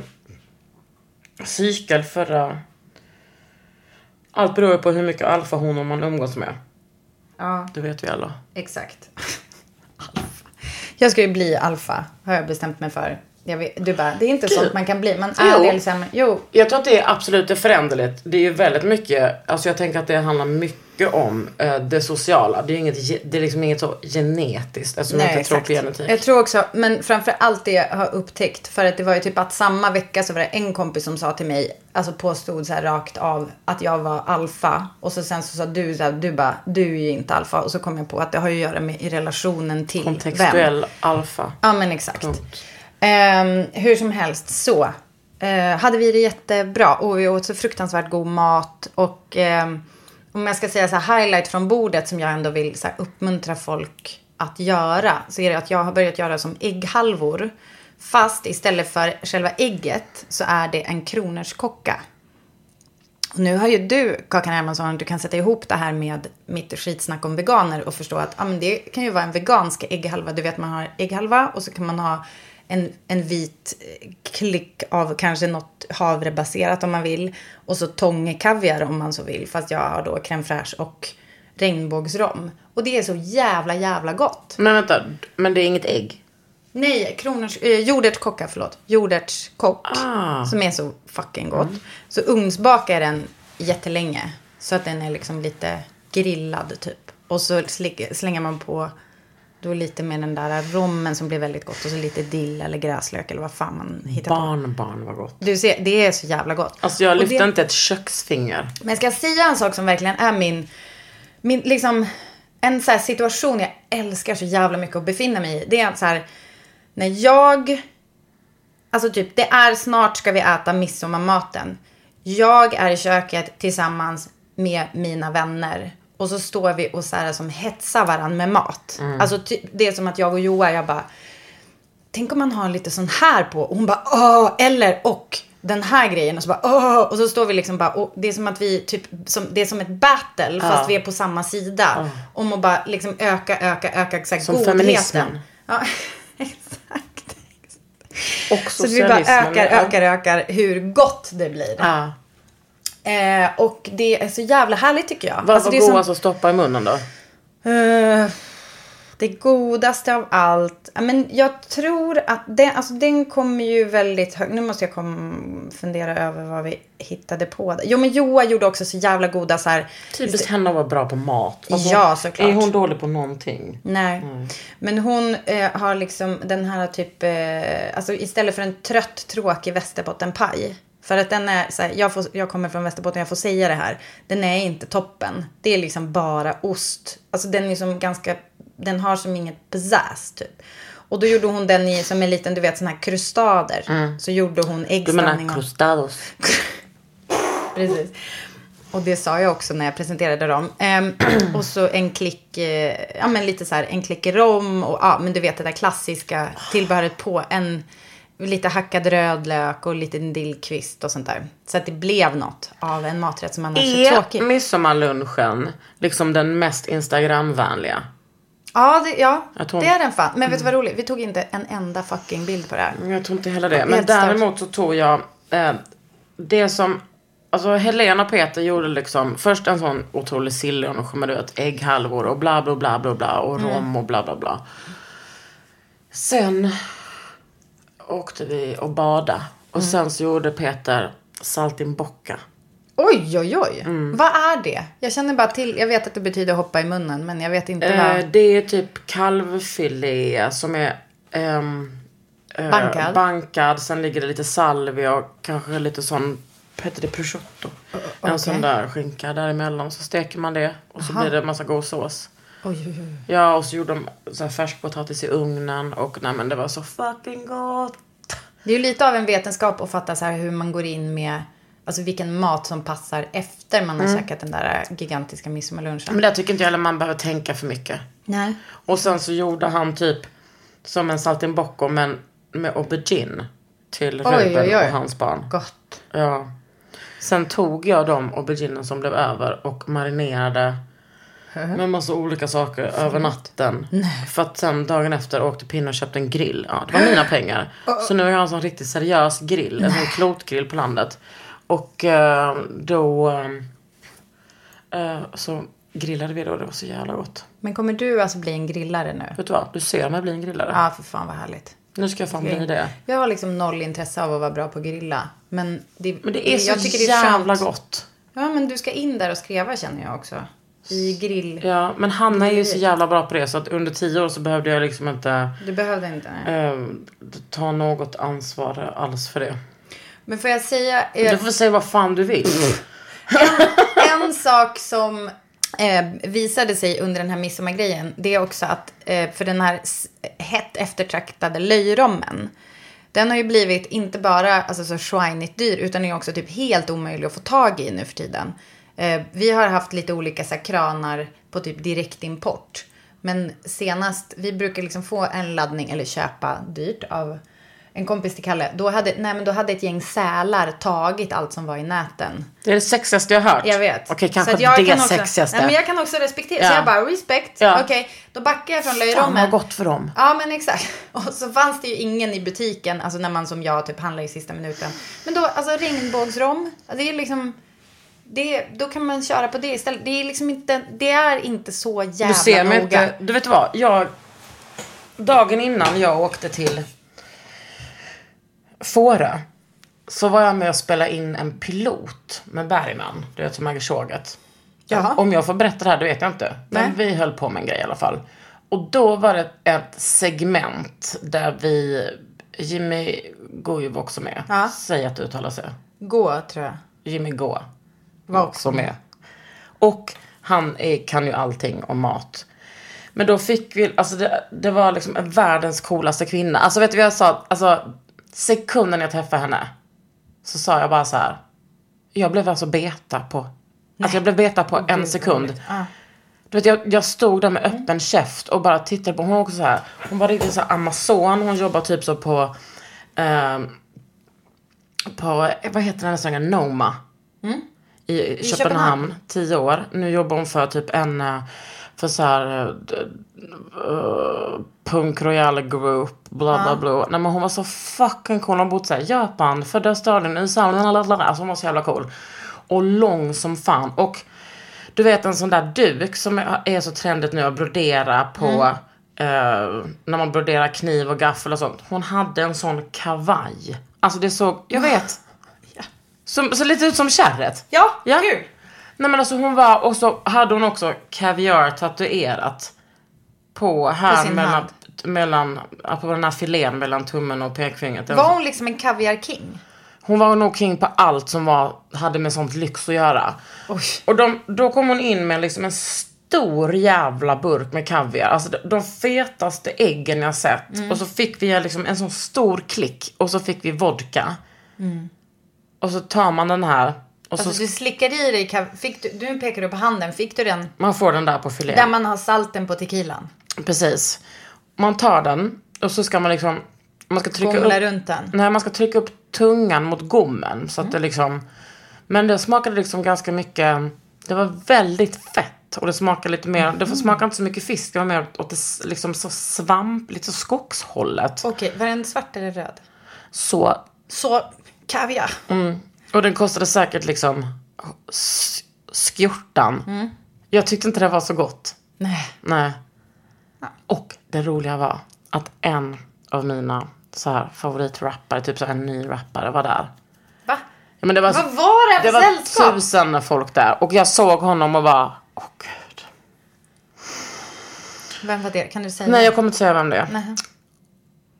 cykel förra... Allt beror ju på hur mycket alfahonor man umgås med. Ja, Det vet vi alla. exakt. Alfa. Jag ska ju bli alfa, har jag bestämt mig för. Vet, du bara, det är inte sånt man kan bli. Man är Jo. sämre. Jo, Jag tror att det är absolut det är föränderligt. Det är ju väldigt mycket, alltså jag tänker att det handlar mycket om eh, det sociala. Det är, inget, ge- det är liksom inget så genetiskt eftersom jag inte tror på genetik. Jag tror också, men framför allt det jag har upptäckt. För att det var ju typ att samma vecka så var det en kompis som sa till mig, alltså påstod så här rakt av att jag var alfa. Och så sen så sa du så här, du bara, du är ju inte alfa. Och så kom jag på att det har ju att göra med i relationen till vem. Kontextuell alfa. Ja men exakt. Ehm, hur som helst så. eh, hade vi det jättebra. Och vi åt så fruktansvärt god mat. Och eh, om jag ska säga så här highlight från bordet som jag ändå vill så här, uppmuntra folk att göra. Så är det att jag har börjat göra som ägghalvor. Fast istället för själva ägget så är det en kronärtskocka. Och nu har ju du, Kakan Hermansson, du kan sätta ihop det här med mitt skitsnack om veganer och förstå att ah, men det kan ju vara en vegansk ägghalva. Du vet man har ägghalva och så kan man ha en, en vit eh, klick av kanske något havrebaserat om man vill. Och så tångkaviar om man så vill. Fast jag har då crème fraîche och regnbågsrom. Och det är så jävla jävla gott. Men vänta, men det är inget ägg? Nej, kronors, eh, jordärtskocka, förlåt. Jordärtskock. Ah. Som är så fucking gott. Så ugnsbakar den jättelänge. Så att den är liksom lite grillad typ. Och så slänger man på då lite med den där rommen som blir väldigt gott. Och så lite dill eller gräslök eller vad fan man hittar på. Barnbarn var gott. Du ser, det är så jävla gott. Alltså jag Och lyfte det- inte ett köksfinger. men ska jag säga en sak som verkligen är min, min liksom, en så situation jag älskar så jävla mycket att befinna mig i. Det är så här, när jag, alltså typ, det är snart ska vi äta midsommarmaten. Jag är i köket tillsammans med mina vänner. Och så står vi och så här som hetsar varandra med mat. Alltså typ, det är som att jag och Joa, jag bara, tänk om man har lite sån här på. Och hon bara, åh, eller och den här grejen. Och så bara, åh. Och så står vi liksom bara, och det är som att vi typ, som, det är som ett battle fast vi är på samma sida. Om att bara liksom öka, öka, öka här, Som godheten. feminismen. Ja, exakt. Och Så vi bara ökar, ökar, ökar hur gott det blir. Ja. Eh, och det är så jävla härligt tycker jag. Vad Alltså, var det är som- godast att stoppa i munnen då? Eh, det godaste av allt. Men jag tror att den, alltså den kommer ju väldigt högt. Nu måste jag kom, fundera över vad vi hittade på. Jo men Joa gjorde också så jävla goda så här. Typiskt henne att vara bra på mat. Alltså, Ja, såklart. Är hon dålig på någonting? Nej. Men hon eh, har liksom den här typ, eh, alltså istället för en trött tråkig västerbottenpaj. För att den är så här, jag, får, jag kommer från Västerbotten, jag får säga det här. Den är inte toppen. Det är liksom bara ost. Alltså den är som ganska, den har som inget pizzazz typ. Och då gjorde hon den i, som en liten, du vet sån här krustader. Så gjorde hon Du äggställning menar crustados? Precis. Och det sa jag också när jag presenterade dem. Ehm, och så en klick, eh, ja men lite så här, en klick rom och ja, men du vet det där klassiska tillbehöret på. En lite hackad rödlök och lite dillkvist och sånt där. Så att det blev något av en maträtt som annars är Är tråkig. midsommarlunchen liksom den mest Instagramvänliga? Ja, det, ja det är den fan. Men vet du vad roligt? Vi tog inte en enda fucking bild på det här. Jag tror inte heller det. är Men däremot så tog jag eh, det som Alltså Helena och Peter gjorde liksom först en sån otrolig sillunch med du vet ägghalvor och bla bla bla bla bla och rom och bla bla bla. Sen åkte vi och bada och sen så gjorde Peter saltimbocca. Oj, oj, oj. Mm. Vad är det? Jag känner bara till, jag vet att det betyder hoppa i munnen, men jag vet inte Eh, vad. det är typ kalvfilé som är ehm, eh, Bankad. bankad. Sen ligger det lite salvia och kanske lite sån, heter det, prosciutto. En sån där skinka däremellan. Så steker man det och så blir det en massa god sås. Oj, oj, oj. Ja, och så gjorde de så här färskpotatis i ugnen och nej men det var så fucking gott. Det är ju lite av en vetenskap att fatta så här hur man går in med, alltså vilken mat som passar efter man har käkat den där gigantiska midsommarlunchen. Men där tycker inte jag heller man behöver tänka för mycket. Nej. Och sen så gjorde han typ som en saltimbocco men med aubergine till Ruben och hans barn. Gott. Ja. Sen tog jag de auberginen som blev över och marinerade med massa olika saker över natten. För att sen dagen efter åkte Pinne och köpte en grill. Ja, det var mina pengar. Så nu har jag en sån riktigt seriös grill. En sån klotgrill på landet. Och eh, då eh, så grillade vi då. Det var så jävla gott. Men kommer du alltså bli en grillare nu? Vet du vad? Du ser mig bli en grillare. Ja, för fan vad härligt. Nu ska jag fan bli det. Jag har liksom noll intresse av att vara bra på att grilla. Men det, Men det är så jag tycker det är jävla skönt. gott. Ja, men du ska in där och skriva känner jag också. I grill. Ja, men Hanna är ju så jävla bra på det så att under tio år så behövde jag liksom inte Du behövde inte. Eh, ta något ansvar alls för det. Men får jag säga... eh, Du får säga vad fan du vill. en sak som eh, visade sig under den här midsommargrejen, det är också att eh, för den här hett eftertraktade löjrommen, Den har ju blivit inte bara alltså, så schweinigt dyr utan är också typ helt omöjlig att få tag i nu för tiden. Eh, vi har haft lite olika så här, kranar på typ direktimport. Men senast, vi brukar liksom få en laddning eller köpa dyrt av en kompis till Kalle. Då hade, nej, men då hade ett gäng sälar tagit allt som var i näten. Det är det sexigaste jag har hört. Jag vet. Okej, kanske jag det kan också, sexigaste. Nej, men jag kan också respektera. Ja. Så jag bara, respect. Ja. Okej, då backar jag från Fan löjrommen. vad gott för dem. Ja, men exakt. Och så fanns det ju ingen i butiken, alltså när man som jag typ handlar i sista minuten. Men då, alltså regnbågsrom, det är liksom, det, då kan man köra på det istället. Det är liksom inte, det är inte så jävla Du ser mig noga. inte. Du vet vad? Jag, dagen innan jag åkte till Fårö. Så var jag med och spelade in en pilot med Bergman. Du vet som äger. Jaha. Om jag får berätta det här, det vet jag inte. Men Nej. vi höll på med en grej i alla fall. Och då var det ett segment där vi, Jimmy går ju också med. Ja. Säg att det uttalar sig. Gå, tror jag. Jimmy Gå Var också med. Och han är, kan ju allting om mat. Men då fick vi, alltså det, det var liksom världens coolaste kvinna. Alltså vet du vad jag sa? Alltså sekunden jag träffade henne. Så sa jag bara så här. Jag blev alltså beta på, alltså jag blev beta på en sekund. Du vet, jag, jag stod där med öppen käft och bara tittade på hon också så här. Hon var riktigt så här Amazon. Hon jobbar typ så på, ehm, på, vad heter den här restaurangen? Noma. I, Köpenhamn, Köpenhamn. tio år. Nu jobbar hon för typ en, eh, för så här, uh, Punk Royal Group, bla bla bla. Nej men hon var så fucking cool. Hon har bott såhär Japan, födda i staden, USA, blablabla. alltså hon var så jävla cool. Och lång som fan. Och du vet en sån där duk som är så trendigt nu att brodera på, eh, när man broderar kniv och gaffel och sånt. Hon hade en sån kavaj. Alltså det såg, jag vet. Som, så lite ut som kärret. Ja, Ja. kul. Nej men alltså hon var, och så hade hon också kaviar tatuerat på här På mellan, hand. mellan, på den här filén mellan tummen och pekfingret. Var hon liksom en kaviar-king? hon var nog king på allt som var, hade med sånt lyx att göra. Oj. Och de, då kom hon in med liksom en stor jävla burk med kaviar. Alltså de, de fetaste äggen jag sett. Mm. Och så fick vi liksom en sån stor klick. Och så fick vi vodka. Och så tar man den här. Och. Alltså så du slickar i dig, fick du, du pekar du på handen, fick du den man får den där på filén. där man har salten på tequilan? Precis. Man tar den och så ska man liksom, man ska trycka Gomla upp, runt den. nej man ska trycka upp tungan mot gommen så att Mm. det liksom, men det smakade liksom ganska mycket, det var väldigt fett och det smakade lite mer, det Mm. smakade inte så mycket fisk, det var mer åt det liksom så svamp, lite så skogshållet. Okej, var den svart eller röd? Så, Så, kaviar. och den kostade säkert liksom skjortan. Mm. Jag tyckte inte det var så gott. Nej. Nej. Och det roliga var att en av mina så här, favoritrappare, typ så här, en ny rappare var där. Va? Ja, men det var, Vad var det det för var sällskap? tusen folk där. Och jag såg honom och bara, åh gud. Vem var det? Kan du säga? Nej jag kommer inte säga vem det är. Nej.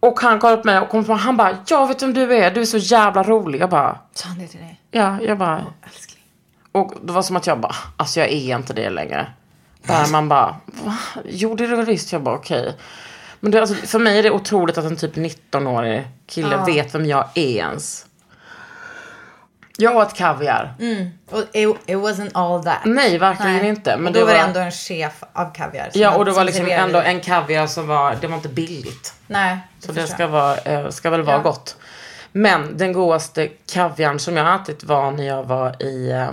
Och han kollade på mig och kom fram, han bara, jag vet vem du är, du är så jävla rolig. Jag bara, Sa han det till dig? ja, jag bara. Älskling. Och det var som att jag bara, alltså jag är inte det längre. Där man bara, va? Jo det är det väl visst. Jag bara okej. Men det, alltså, för mig är det otroligt att en typ 19-årig kille vet vem jag är ens. Jag åt kaviar. Och it, it wasn't all that. Nej, verkligen Nej. inte. Men och då det var det ändå en chef av kaviar. Ja, och det var som liksom serverade ändå en kaviar som var, det var inte billigt. Nej, Så det ska, jag. vara, eh, ska väl vara Ja. gott. Men den godaste kaviarn som jag ätit var när jag var i... Eh,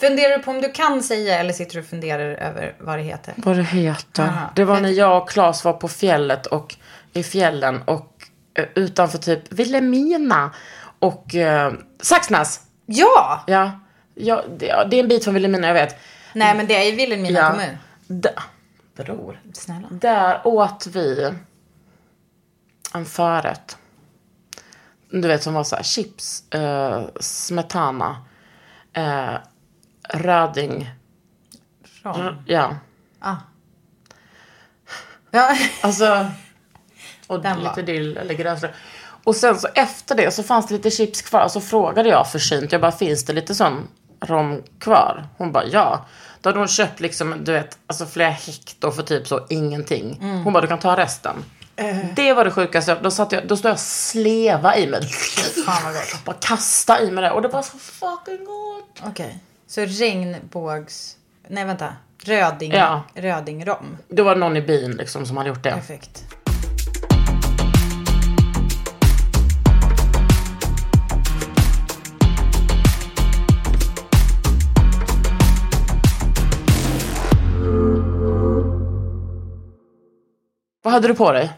Funderar du på om du kan säga eller sitter du och funderar över vad det heter? vad det heter. Aha. Det var när jag och Claes var på fjället och i fjällen och utanför typ Vilhelmina och eh, Saxnäs. Ja! Ja, ja, det, det är en bit från Vilhelmina jag vet. Nej, men det är ju Vilhelmina Ja. kommun. Där, bror. Snälla. Där åt vi en förrätt. Du vet som var så här chips, eh, smetana, eh, röding. Rom. Ja, Ja. alltså. Och Den lite dill eller grönslök. Och sen så efter det så fanns det lite chips kvar. Och så frågade jag försynt, jag bara finns det lite sån rom kvar? Hon bara ja. Då hade hon köpt liksom, du vet, alltså flera hektar för typ så ingenting. Hon bara, du kan ta resten. Det var det sjukaste. Då, satt jag, då stod jag och sleva i mig. Fan vad gott. Bara kasta i mig det. Och det var så fucking gott. Okej. Så regnbågs... Nej, vänta. Röding. Ja. Rödingrom. Det var någon i byn liksom som hade gjort det. Perfekt. Vad hade du på dig?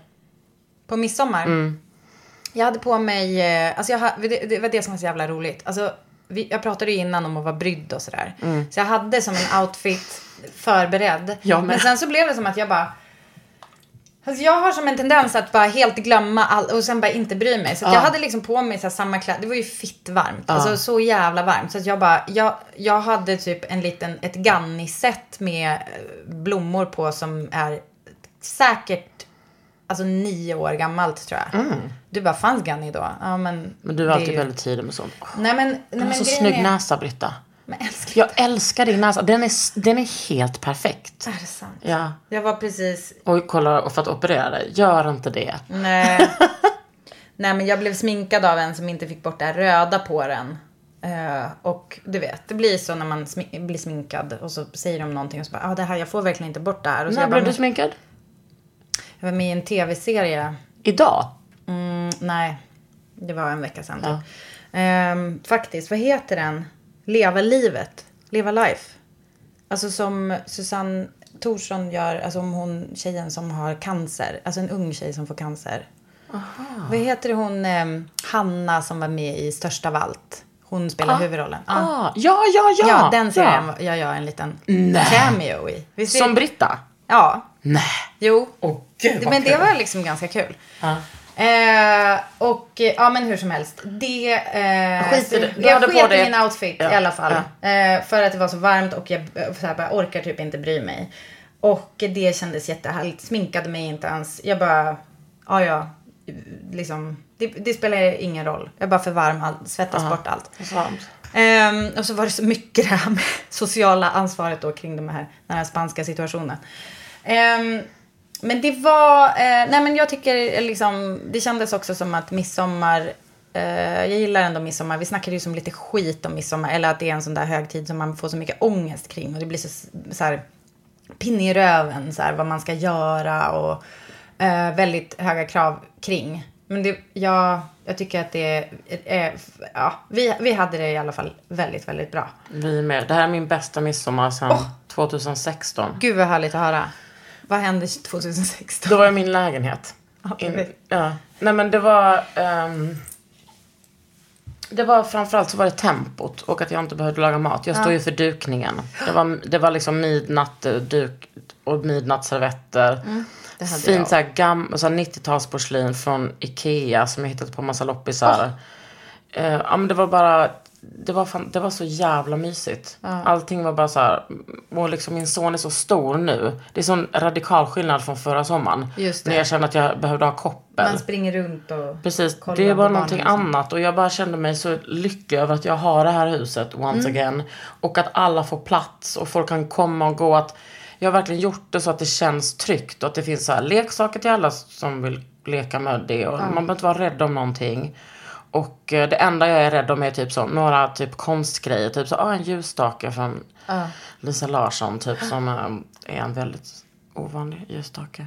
På midsommar? Mm. Jag hade på mig, eh, alltså jag, det, det var det som var så jävla roligt. Alltså, vi, jag pratade ju innan om att vara brydd och sådär. Så jag hade som en outfit förberedd. Med. Men sen så blev det som att jag bara, Alltså jag har som en tendens att bara helt glömma allt och sen bara inte bry mig. Så att jag hade liksom på mig så samma kläder. Det var ju fitt varmt. Alltså så jävla varmt. Så jag bara, jag, jag hade typ en liten, ett Ganni-set med eh, blommor på som är säkert, alltså nio år gammalt tror jag. Du bara, fanns Ganni då? Ja men. Mm. Men du är alltid ju- väldigt tidig med sånt. Nej men, nej, Du har så snygg är- näsa, Britta. Men älskling, Jag älskar din näsa. Den är, den är helt perfekt. är det sant? Ja. Jag var precis, Oj, kolla, och för att operera dig. Gör inte det. Nej. Nej men jag blev sminkad av en som inte fick bort det här röda på den. Eh, och du vet, det blir så när man smi- blir sminkad och så säger de någonting och så bara, ja ah, det här, jag får verkligen inte bort det här. Och så När blev du "Men- sminkad? Jag var med i en tv-serie. Idag? Mm, nej, det var en vecka sedan. typ. Ehm, faktiskt, vad heter den? Leva livet. Leva life. Alltså som Susanne Thorsson gör, alltså om hon tjejen som har cancer. Alltså en ung tjej som får cancer. Vad heter hon, ehm, Hanna som var med i Största Valt? Hon spelar huvudrollen. Ja. Ah, ja, ja, ja. Ja, den serien gör jag en liten cameo i. Visst Som Britta? Ja, Nej. jo. Åh, gud, men det var liksom ganska kul. Eh, och eh, ja men hur som helst. Det, eh, Skit det. Du jag sket i min outfit Ja, i alla fall. ja. Eh, för att det var så varmt och jag eh, så här, orkar typ inte bry mig. Och det kändes jättehärligt. Sminkade mig inte ens. Jag bara, ja ja. Liksom, det, det spelar ingen roll. Jag är bara för varm, all, svettas bort allt. Ehm, och så var det så mycket det här med sociala ansvaret då kring de här, den här spanska situationen. Ehm, men det var, eh, nej men jag tycker eh, liksom, det kändes också som att midsommar, eh, jag gillar ändå midsommar. Vi snackade ju som lite skit om midsommar, eller att det är en sån där högtid som man får så mycket ångest kring. Och det blir så, så här pinnig i röven, så här, vad man ska göra och eh, väldigt höga krav kring. Men det, ja, jag tycker att det är, är ja, vi, vi hade det i alla fall väldigt, väldigt bra. Vi med. Det här är min bästa midsommar sedan 2016. Gud vad härligt att höra. Vad hände 2016? Då var jag min lägenhet. In, ja. Nej men det var... ehm, det var framförallt så var det tempot och att jag inte behövde laga mat. Jag stod ju för dukningen. Det var, det var liksom midnatt eh, duk och midnattsservetter. Mm, jag. Fint så här gam, så här 90-talsporslin från Ikea som jag hittat på massa loppisar. Eh, ja men det var bara, det var, fan, det var så jävla mysigt. Allting var bara så här, och liksom min son är så stor nu. Det är sån radikal skillnad från förra sommaren. När jag kände att jag behövde ha koppel. Man springer runt och Precis, det var någonting och så. annat och jag bara kände mig så lycklig över att jag har det här huset once Mm. again. Och att alla får plats och folk kan komma och gå. Att jag har verkligen gjort det så att det känns tryggt och att det finns så här leksaker till alla som vill leka med det. Och Man behöver inte vara rädd om någonting. Och eh, det enda jag är rädd om är typ så, några typ konstgrejer. Typ så, ah, en ljusstake från Lisa Larsson typ som eh, är en väldigt ovanlig ljusstake.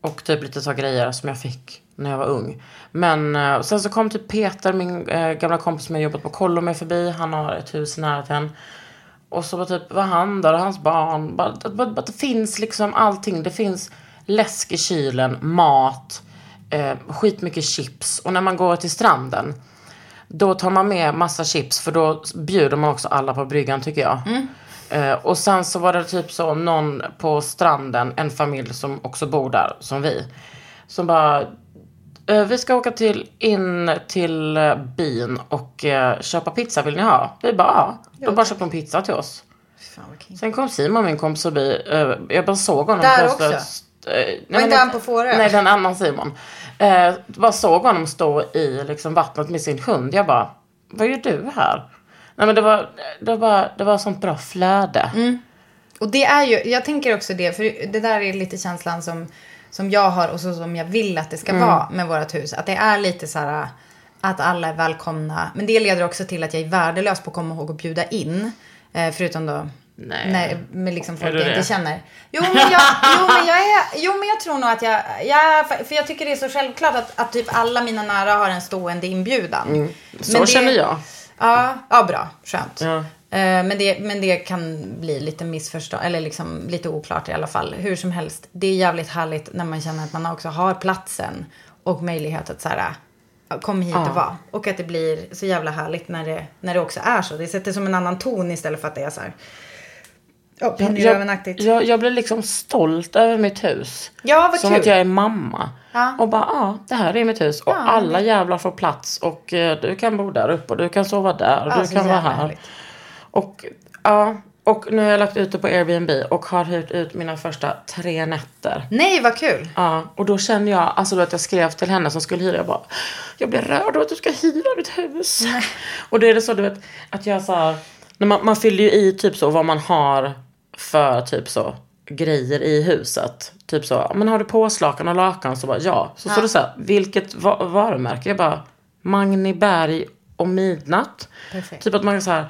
Och typ lite så grejer som jag fick när jag var ung. Men eh, sen så kom typ Peter, min eh, gamla kompis som jag jobbat på kollo med förbi. Han har ett hus i närheten. Och så var typ var han där och hans barn. Bara, bara, bara, det finns liksom allting. Det finns läsk i kylen, mat, eh, skitmycket chips. Och när man går till stranden. Då tar man med massa chips för då bjuder man också alla på bryggan tycker jag. Eh, och sen så var det typ så någon på stranden, en familj som också bor där som vi. Som bara, eh, vi ska åka till, in till eh, bin och eh, köpa pizza, vill ni ha? Vi bara, ja. Då bara köpte de pizza till oss. Fan. Sen kom Simon, min kompis, förbi. Eh, jag bara såg honom. Där också? Var men inte han på Fårö? Nej, den annan Simon. Eh, bara såg honom stå i liksom, vattnet med sin hund. Jag bara, vad gör du här? Nej men det var, det var, det var sånt bra flöde. Mm. Och det är ju, jag tänker också det, för det där är lite känslan som, som jag har och så som jag vill att det ska Mm. vara med vårt hus. Att det är lite så här att alla är välkomna. Men det leder också till att jag är värdelös på att komma ihåg att bjuda in. Eh, förutom då Nej. Nej, med liksom folk jag inte det? känner. Jo men, jag, jo, men jag är, jo, men jag tror nog att jag, jag för, jag tycker det är så självklart att, att typ alla mina nära har en stående inbjudan. Mm. Så det- känner jag. Ja, ja bra, skönt. Ja. Eh, Men det, men det kan bli lite missförstånd, eller liksom lite oklart i alla fall. Hur som helst, det är jävligt härligt när man känner att man också har platsen och möjlighet att så här, kom hit och var. Och att det blir så jävla härligt när det, när det också är så. Det sätter som en annan ton istället för att det är så här. Ja, pingrövenaktigt. jag, jag blir liksom stolt över mitt hus. Ja, vad Som kul. att jag är mamma. Ja. Och bara, ja, det här är mitt hus. Och Ja, alla jävlar får plats. Och eh, du kan bo där uppe och du kan sova där. Och du kan vara här. härligt. Och ja, och nu har jag lagt ut det på Airbnb och har hyrt ut mina första tre nätter. Nej, vad kul. Ja, och då känner jag, alltså då att jag skrev till henne som skulle hyra, jag bara, jag blir rörd av att du ska hyra mitt hus. Och då är det så du vet, att jag så här, när man, man fyller ju i typ så vad man har för typ så grejer i huset. Typ så, men har du påslakan och lakan? Så bara ja. Så står det så här, vilket va- varumärke? Jag bara, Magni Berg och Midnatt. Perfekt. Typ att man kan så här,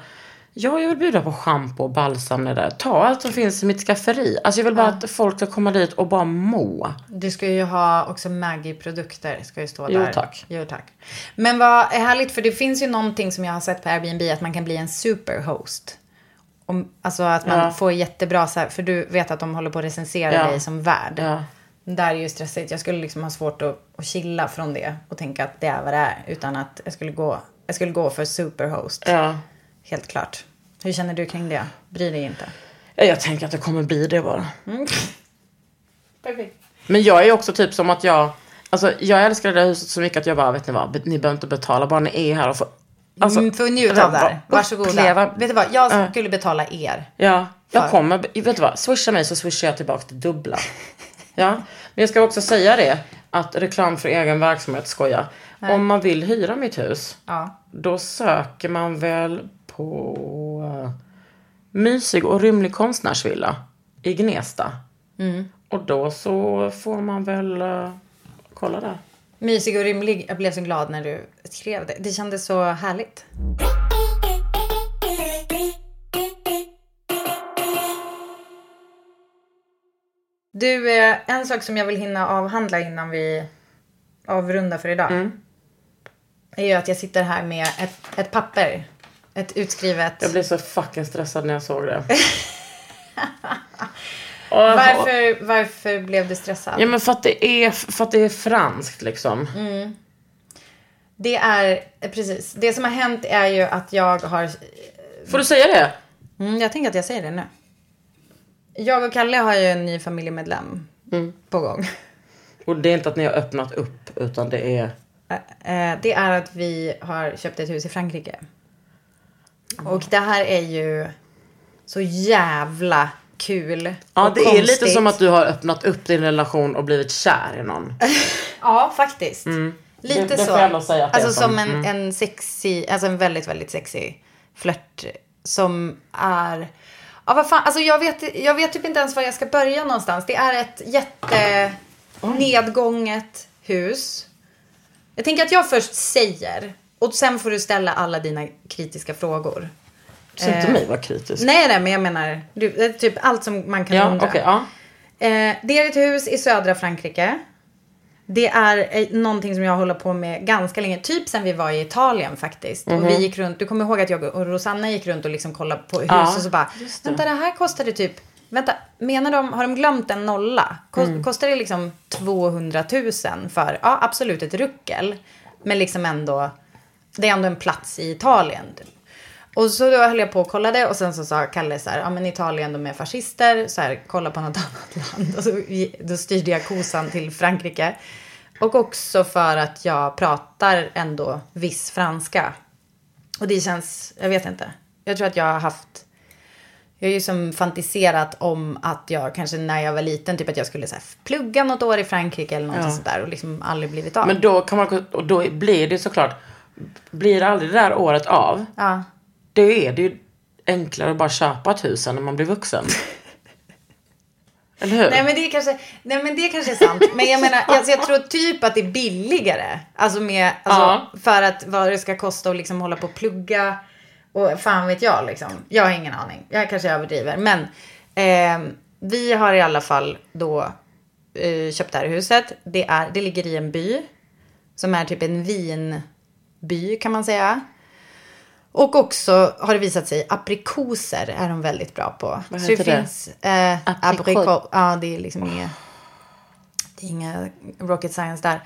ja jag vill bjuda på schampo och balsam det där. Ta allt som finns i mitt skafferi. Alltså jag vill bara att folk ska komma dit och bara må. Du ska ju ha också Maggi-produkter. Ska ju stå Jo, där. tack. Jo tack. Men vad är härligt för det finns ju någonting som jag har sett på Airbnb att man kan bli en superhost. Om, alltså att man Ja. får jättebra så här, för du vet att de håller på att recensera Ja. dig som värd. Ja. Där är ju stressigt. Jag skulle liksom ha svårt att, att chilla från det och tänka att det är vad det är. Utan att jag skulle gå, jag skulle gå för superhost. Ja. Helt klart. Hur känner du kring det? Bryr dig inte? Ja, Jag tänker att det kommer bli det bara. Perfekt. Men jag är också typ som att jag, alltså jag älskar det där huset så mycket att jag bara, vet ni vad, ni behöver inte betala, bara ni är här och får, alltså, mm, för att njuta av det här. Varsågoda. uppleva- Vet du vad? Jag Ja. skulle betala er. Ja, jag För- kommer, vet du vad, swisha mig så swishar jag tillbaka till dubbla. Ja, men jag ska också säga det, att reklam för egen verksamhet, skoja. Om man vill hyra mitt hus, Ja. då söker man väl på eh, mysig och rymlig konstnärsvilla i Gnesta. Mm. Och då så får man väl eh, kolla där. Mysig och rymlig. Jag blev så glad när du skrev det. Det kändes så härligt. Du, eh, en sak som jag vill hinna avhandla innan vi avrundar för idag. Mm. Är ju att jag sitter här med ett, ett papper. Ett utskrivet. Jag blev så fucking stressad när jag såg det. Och- Varför, varför blev du stressad? Ja men för att det är, för att det är franskt liksom. Det är, eh, precis. Det som har hänt är ju att jag har Får du säga det? Mm, jag tänker att jag säger det nu. Jag och Kalle har ju en ny familjemedlem på gång. Och det är inte att ni har öppnat upp utan det är... Eh, Det är att vi har köpt ett hus i Frankrike. Och det här är ju så jävla kul. Ja och det är lite konstigt. som att du har öppnat upp din relation och blivit kär i någon. Ja, faktiskt. Det- Lite det så. det är alltså som. som en, Mm. en sexy, alltså en väldigt, väldigt sexy flört som är... Ja, vad fan, alltså jag vet, jag vet typ inte ens var jag ska börja någonstans. Det är ett jätte nedgånget hus. Jag tänker att jag först säger och sen får du ställa alla dina kritiska frågor. Så inte mig var kritisk. Nej, nej, men jag menar du, typ allt som man kan Ja undra. okej, ja. Eh, det är ett hus i södra Frankrike. Det är eh, någonting som jag håller på med ganska länge. Typ sen vi var i Italien faktiskt. Och vi gick runt. Du kommer ihåg att jag och Rosanna gick runt och liksom kollade på hus Ja, och så bara. det. Vänta det här kostade typ. Vänta, menar de, har de glömt en nolla? Kost, Kostar det liksom 200 000 för, ja absolut ett ruckel. Men liksom ändå, det är ändå en plats i Italien. Typ. Och så då höll jag på och kollade och sen så sa Kalle så här, ja men Italien de är fascister, så här, kolla på något annat land. Och så, då styrde jag kosan till Frankrike. Och också för att jag pratar ändå viss franska. Och det känns, jag vet inte. Jag tror att jag har haft, jag har ju som fantiserat om att jag kanske när jag var liten, typ att jag skulle så här, plugga något år i Frankrike eller något Ja. sånt där och liksom aldrig blivit av. Men då kan man, och då blir det såklart, blir aldrig det där året av, ja. Då är det ju enklare att bara köpa ett hus än när man blir vuxen. Eller hur? Nej men, det är kanske, nej men det kanske är sant. Men jag menar, alltså jag tror typ att det är billigare. Alltså, med, alltså Ja. för att vad det ska kosta att liksom hålla på och plugga. Och fan vet jag liksom. Jag har ingen aning. Jag kanske överdriver. Men eh, vi har i alla fall då eh, köpt det här huset. Det, är, det ligger i en by. Som är typ en vinby kan man säga. Och också har det visat sig aprikoser är de väldigt bra på. Vad Så heter det? finns eh, aprikot. Ja, det är liksom inget, det är inga rocket science där.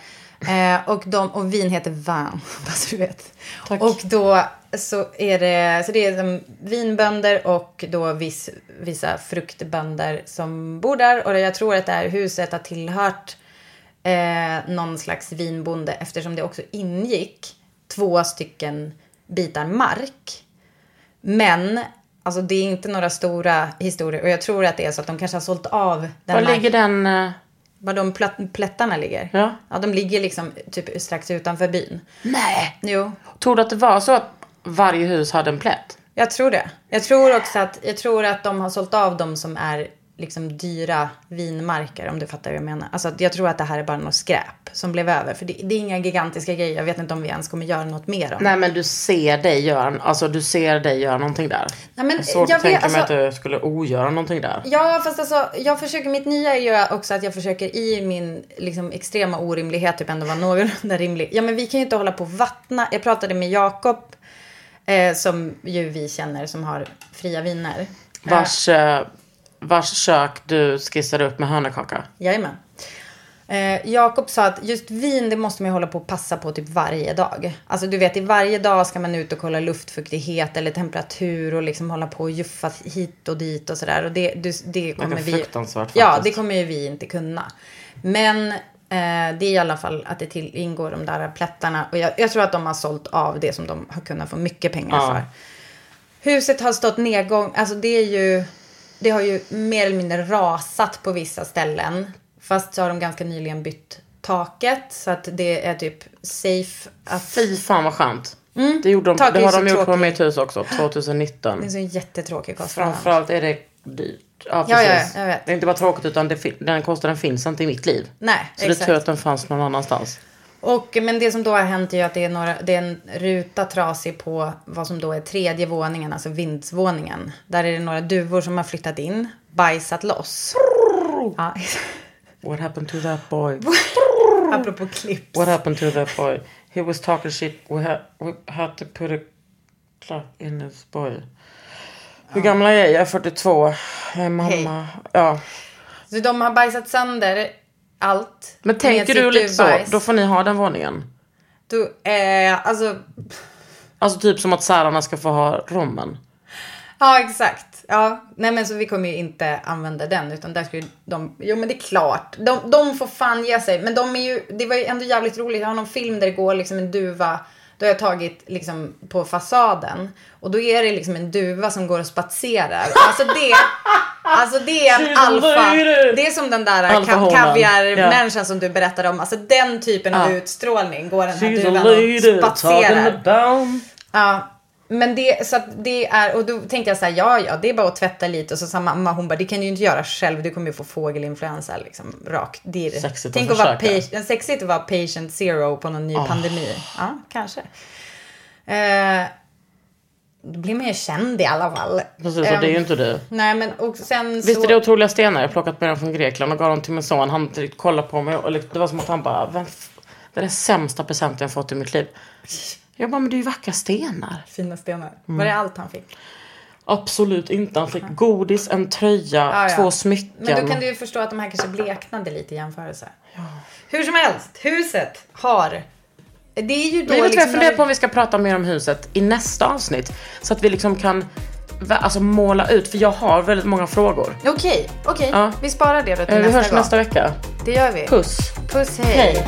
Eh, och, de, och vin heter vin, bara så du vet. Tack. Och då så är det, så det är som vinbönder och då viss, vissa fruktbönder som bor där. Och jag tror att det här huset har tillhört eh, någon slags vinbonde eftersom det också ingick två stycken bitar mark. Men alltså det är inte några stora historier och jag tror att det är så att de kanske har sålt av den Var mark- ligger den? eh, Var de plätt- plättarna ligger? Ja. Ja, de ligger liksom typ strax utanför byn. Nej. Jo, Tror du att det var så att varje hus hade en plätt? jag tror det. Jag tror också att, jag tror att de har sålt av de som är liksom dyra vinmarker om du fattar vad jag menar. Alltså jag tror att det här är bara något skräp som blev över. För det, det är inga gigantiska grejer. Jag vet inte om vi ens kommer göra något mer om. Nej men du ser dig göra, alltså du ser dig göra någonting där. Nej, men svårt jag att tänka vet, mig alltså- att du skulle ogöra någonting där. Ja, fast alltså, jag försöker, mitt nya är ju också att jag försöker i min liksom, extrema orimlighet typ ändå vara någorlunda rimlig. Ja, men vi kan ju inte hålla på och vattna. Jag pratade med Jakob, eh, som ju vi känner som har fria viner. Vars, eh, vars kök du skissade upp med hörnekaka. Jajamän. Eh, Jakob sa att just vin, det måste man ju hålla på och passa på typ varje dag. Alltså du vet, i varje dag ska man ut och kolla luftfuktighet eller temperatur och liksom hålla på och juffa hit och dit och sådär. Och det, det, det kommer Verkar vi... fruktansvärt Ja, faktiskt. det kommer ju vi inte kunna. Men eh, det är i alla fall att det till, ingår de där plättarna. Och jag, jag tror att de har sålt av det som de har kunnat få mycket pengar Ja. för. Huset har stått nedgång, alltså det är ju, det har ju mer eller mindre rasat på vissa ställen. Fast så har de ganska nyligen bytt taket så att det är typ safe att... Fy fan vad skönt. Det, gjorde de, Taket det har de gjort på tråkigt. mitt hus också, 2019. Det är så jättetråkig kostnad. Framförallt är det dyrt. Ja, Ja, ja, jag vet. Det är inte bara tråkigt utan det, den kostnaden finns inte i mitt liv. Nej, Så det är exakt. tur att den fanns någon annanstans. Och, men det som då har hänt är ju att det är, några, det är en ruta trasig på vad som då är tredje våningen, alltså vindsvåningen. Där är det några duvor som har flyttat in, bajsat loss. Ja, What happened to that boy? apropå clips. What happened to that boy? He was talking shit. We had, we had to put a clock in his boy. Hur gammal är jag? Jag är 42. Jag är mamma. Hej. Ja. Så de har bajsat sönder allt. Men tänker sitt du lite så? duvbajs. Då får ni ha den våningen. Då, eh, alltså, Alltså typ som att särarna ska få ha rommen. ja exakt. Ja, nej men så vi kommer ju inte använda den utan där ju de, jo men det är klart. De, de får fan ge sig. Men de är ju, det var ju ändå jävligt roligt. Jag har någon film där det går liksom en duva. Då har jag tagit liksom på fasaden. Och då är det liksom en duva som går och spatserar. Alltså det, alltså det är en alfa. Det är som den där ka- kaviarmänniskan som du berättade om. Alltså den typen av utstrålning går den här She's duvan och spatserar. Ja, men det, så att det är, och då tänkte jag så här, ja, ja, det är bara att tvätta lite. Och så sa mamma, hon bara, det kan du ju inte göra själv, du kommer ju få fågelinfluensa liksom, rakt. Det är. Sexigt att Tänk att vara försöka. patient, sexigt att vara patient zero på någon ny pandemi. Ja, kanske. Eh, då blir man ju känd i alla fall. Precis, och det är ju Ehm, inte du. Nej, men och sen Visst så... är det otroliga stenar? Jag plockat med dem från Grekland och gav dem till min son. Han kollade på mig och liksom- det var som att han bara, det är den sämsta presenten jag fått i mitt liv. Jag bara, men det är ju vackra stenar. Fina stenar. Mm. Var det allt han fick? Absolut inte. Han fick godis, en tröja, Ja, ja. två smycken. Men då kan du ju förstå att de här kanske bleknade lite i jämförelse. Hur som helst, huset har... Det är ju då vet, liksom... funderar på om vi ska prata mer om huset i nästa avsnitt. Så att vi liksom kan alltså, måla ut, för jag har väldigt många frågor. Okej, okej. Ja. Vi sparar det till Eh, Vi nästa hörs gång. nästa vecka. Det gör vi. Puss. Puss, hej. Hej.